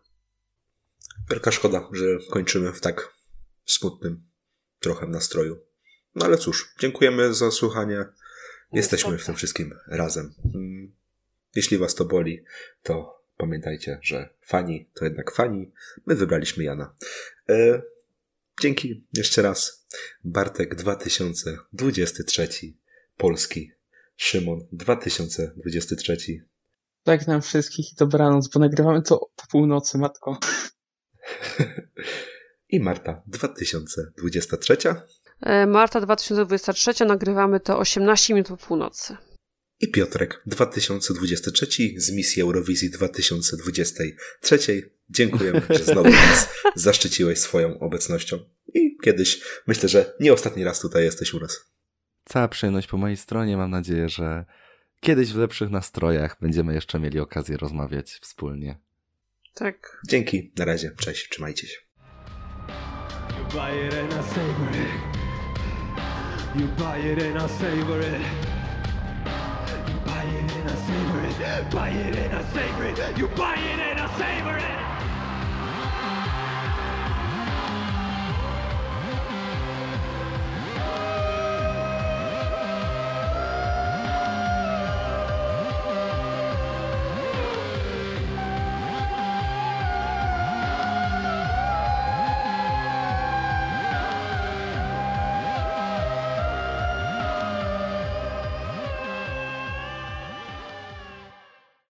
Wielka szkoda, że kończymy w tak smutnym trochę nastroju. No ale cóż, dziękujemy za słuchanie. Jesteśmy w tym wszystkim razem. Jeśli was to boli, to pamiętajcie, że fani to jednak fani. My wybraliśmy Jana. E, dzięki jeszcze raz. Bartek 2023. Polski. Szymon 2023. Tak nam wszystkich i dobranoc, bo nagrywamy to po północy, matko. [laughs] I Marta 2023. E, Marta 2023, nagrywamy to 18 minut po północy. I Piotrek 2023 z misji Eurowizji 2023. Dziękujemy, [laughs] że znowu nas zaszczyciłeś swoją obecnością. I kiedyś, myślę, że nie ostatni raz tutaj jesteś u nas. Cała przyjemność po mojej stronie. Mam nadzieję, że kiedyś w lepszych nastrojach będziemy jeszcze mieli okazję rozmawiać wspólnie. Tak. Dzięki, na razie, cześć, trzymajcie się. You buy it and I savor it. You buy it and I savor it. Buy it and I savor it. You buy it and I savor it.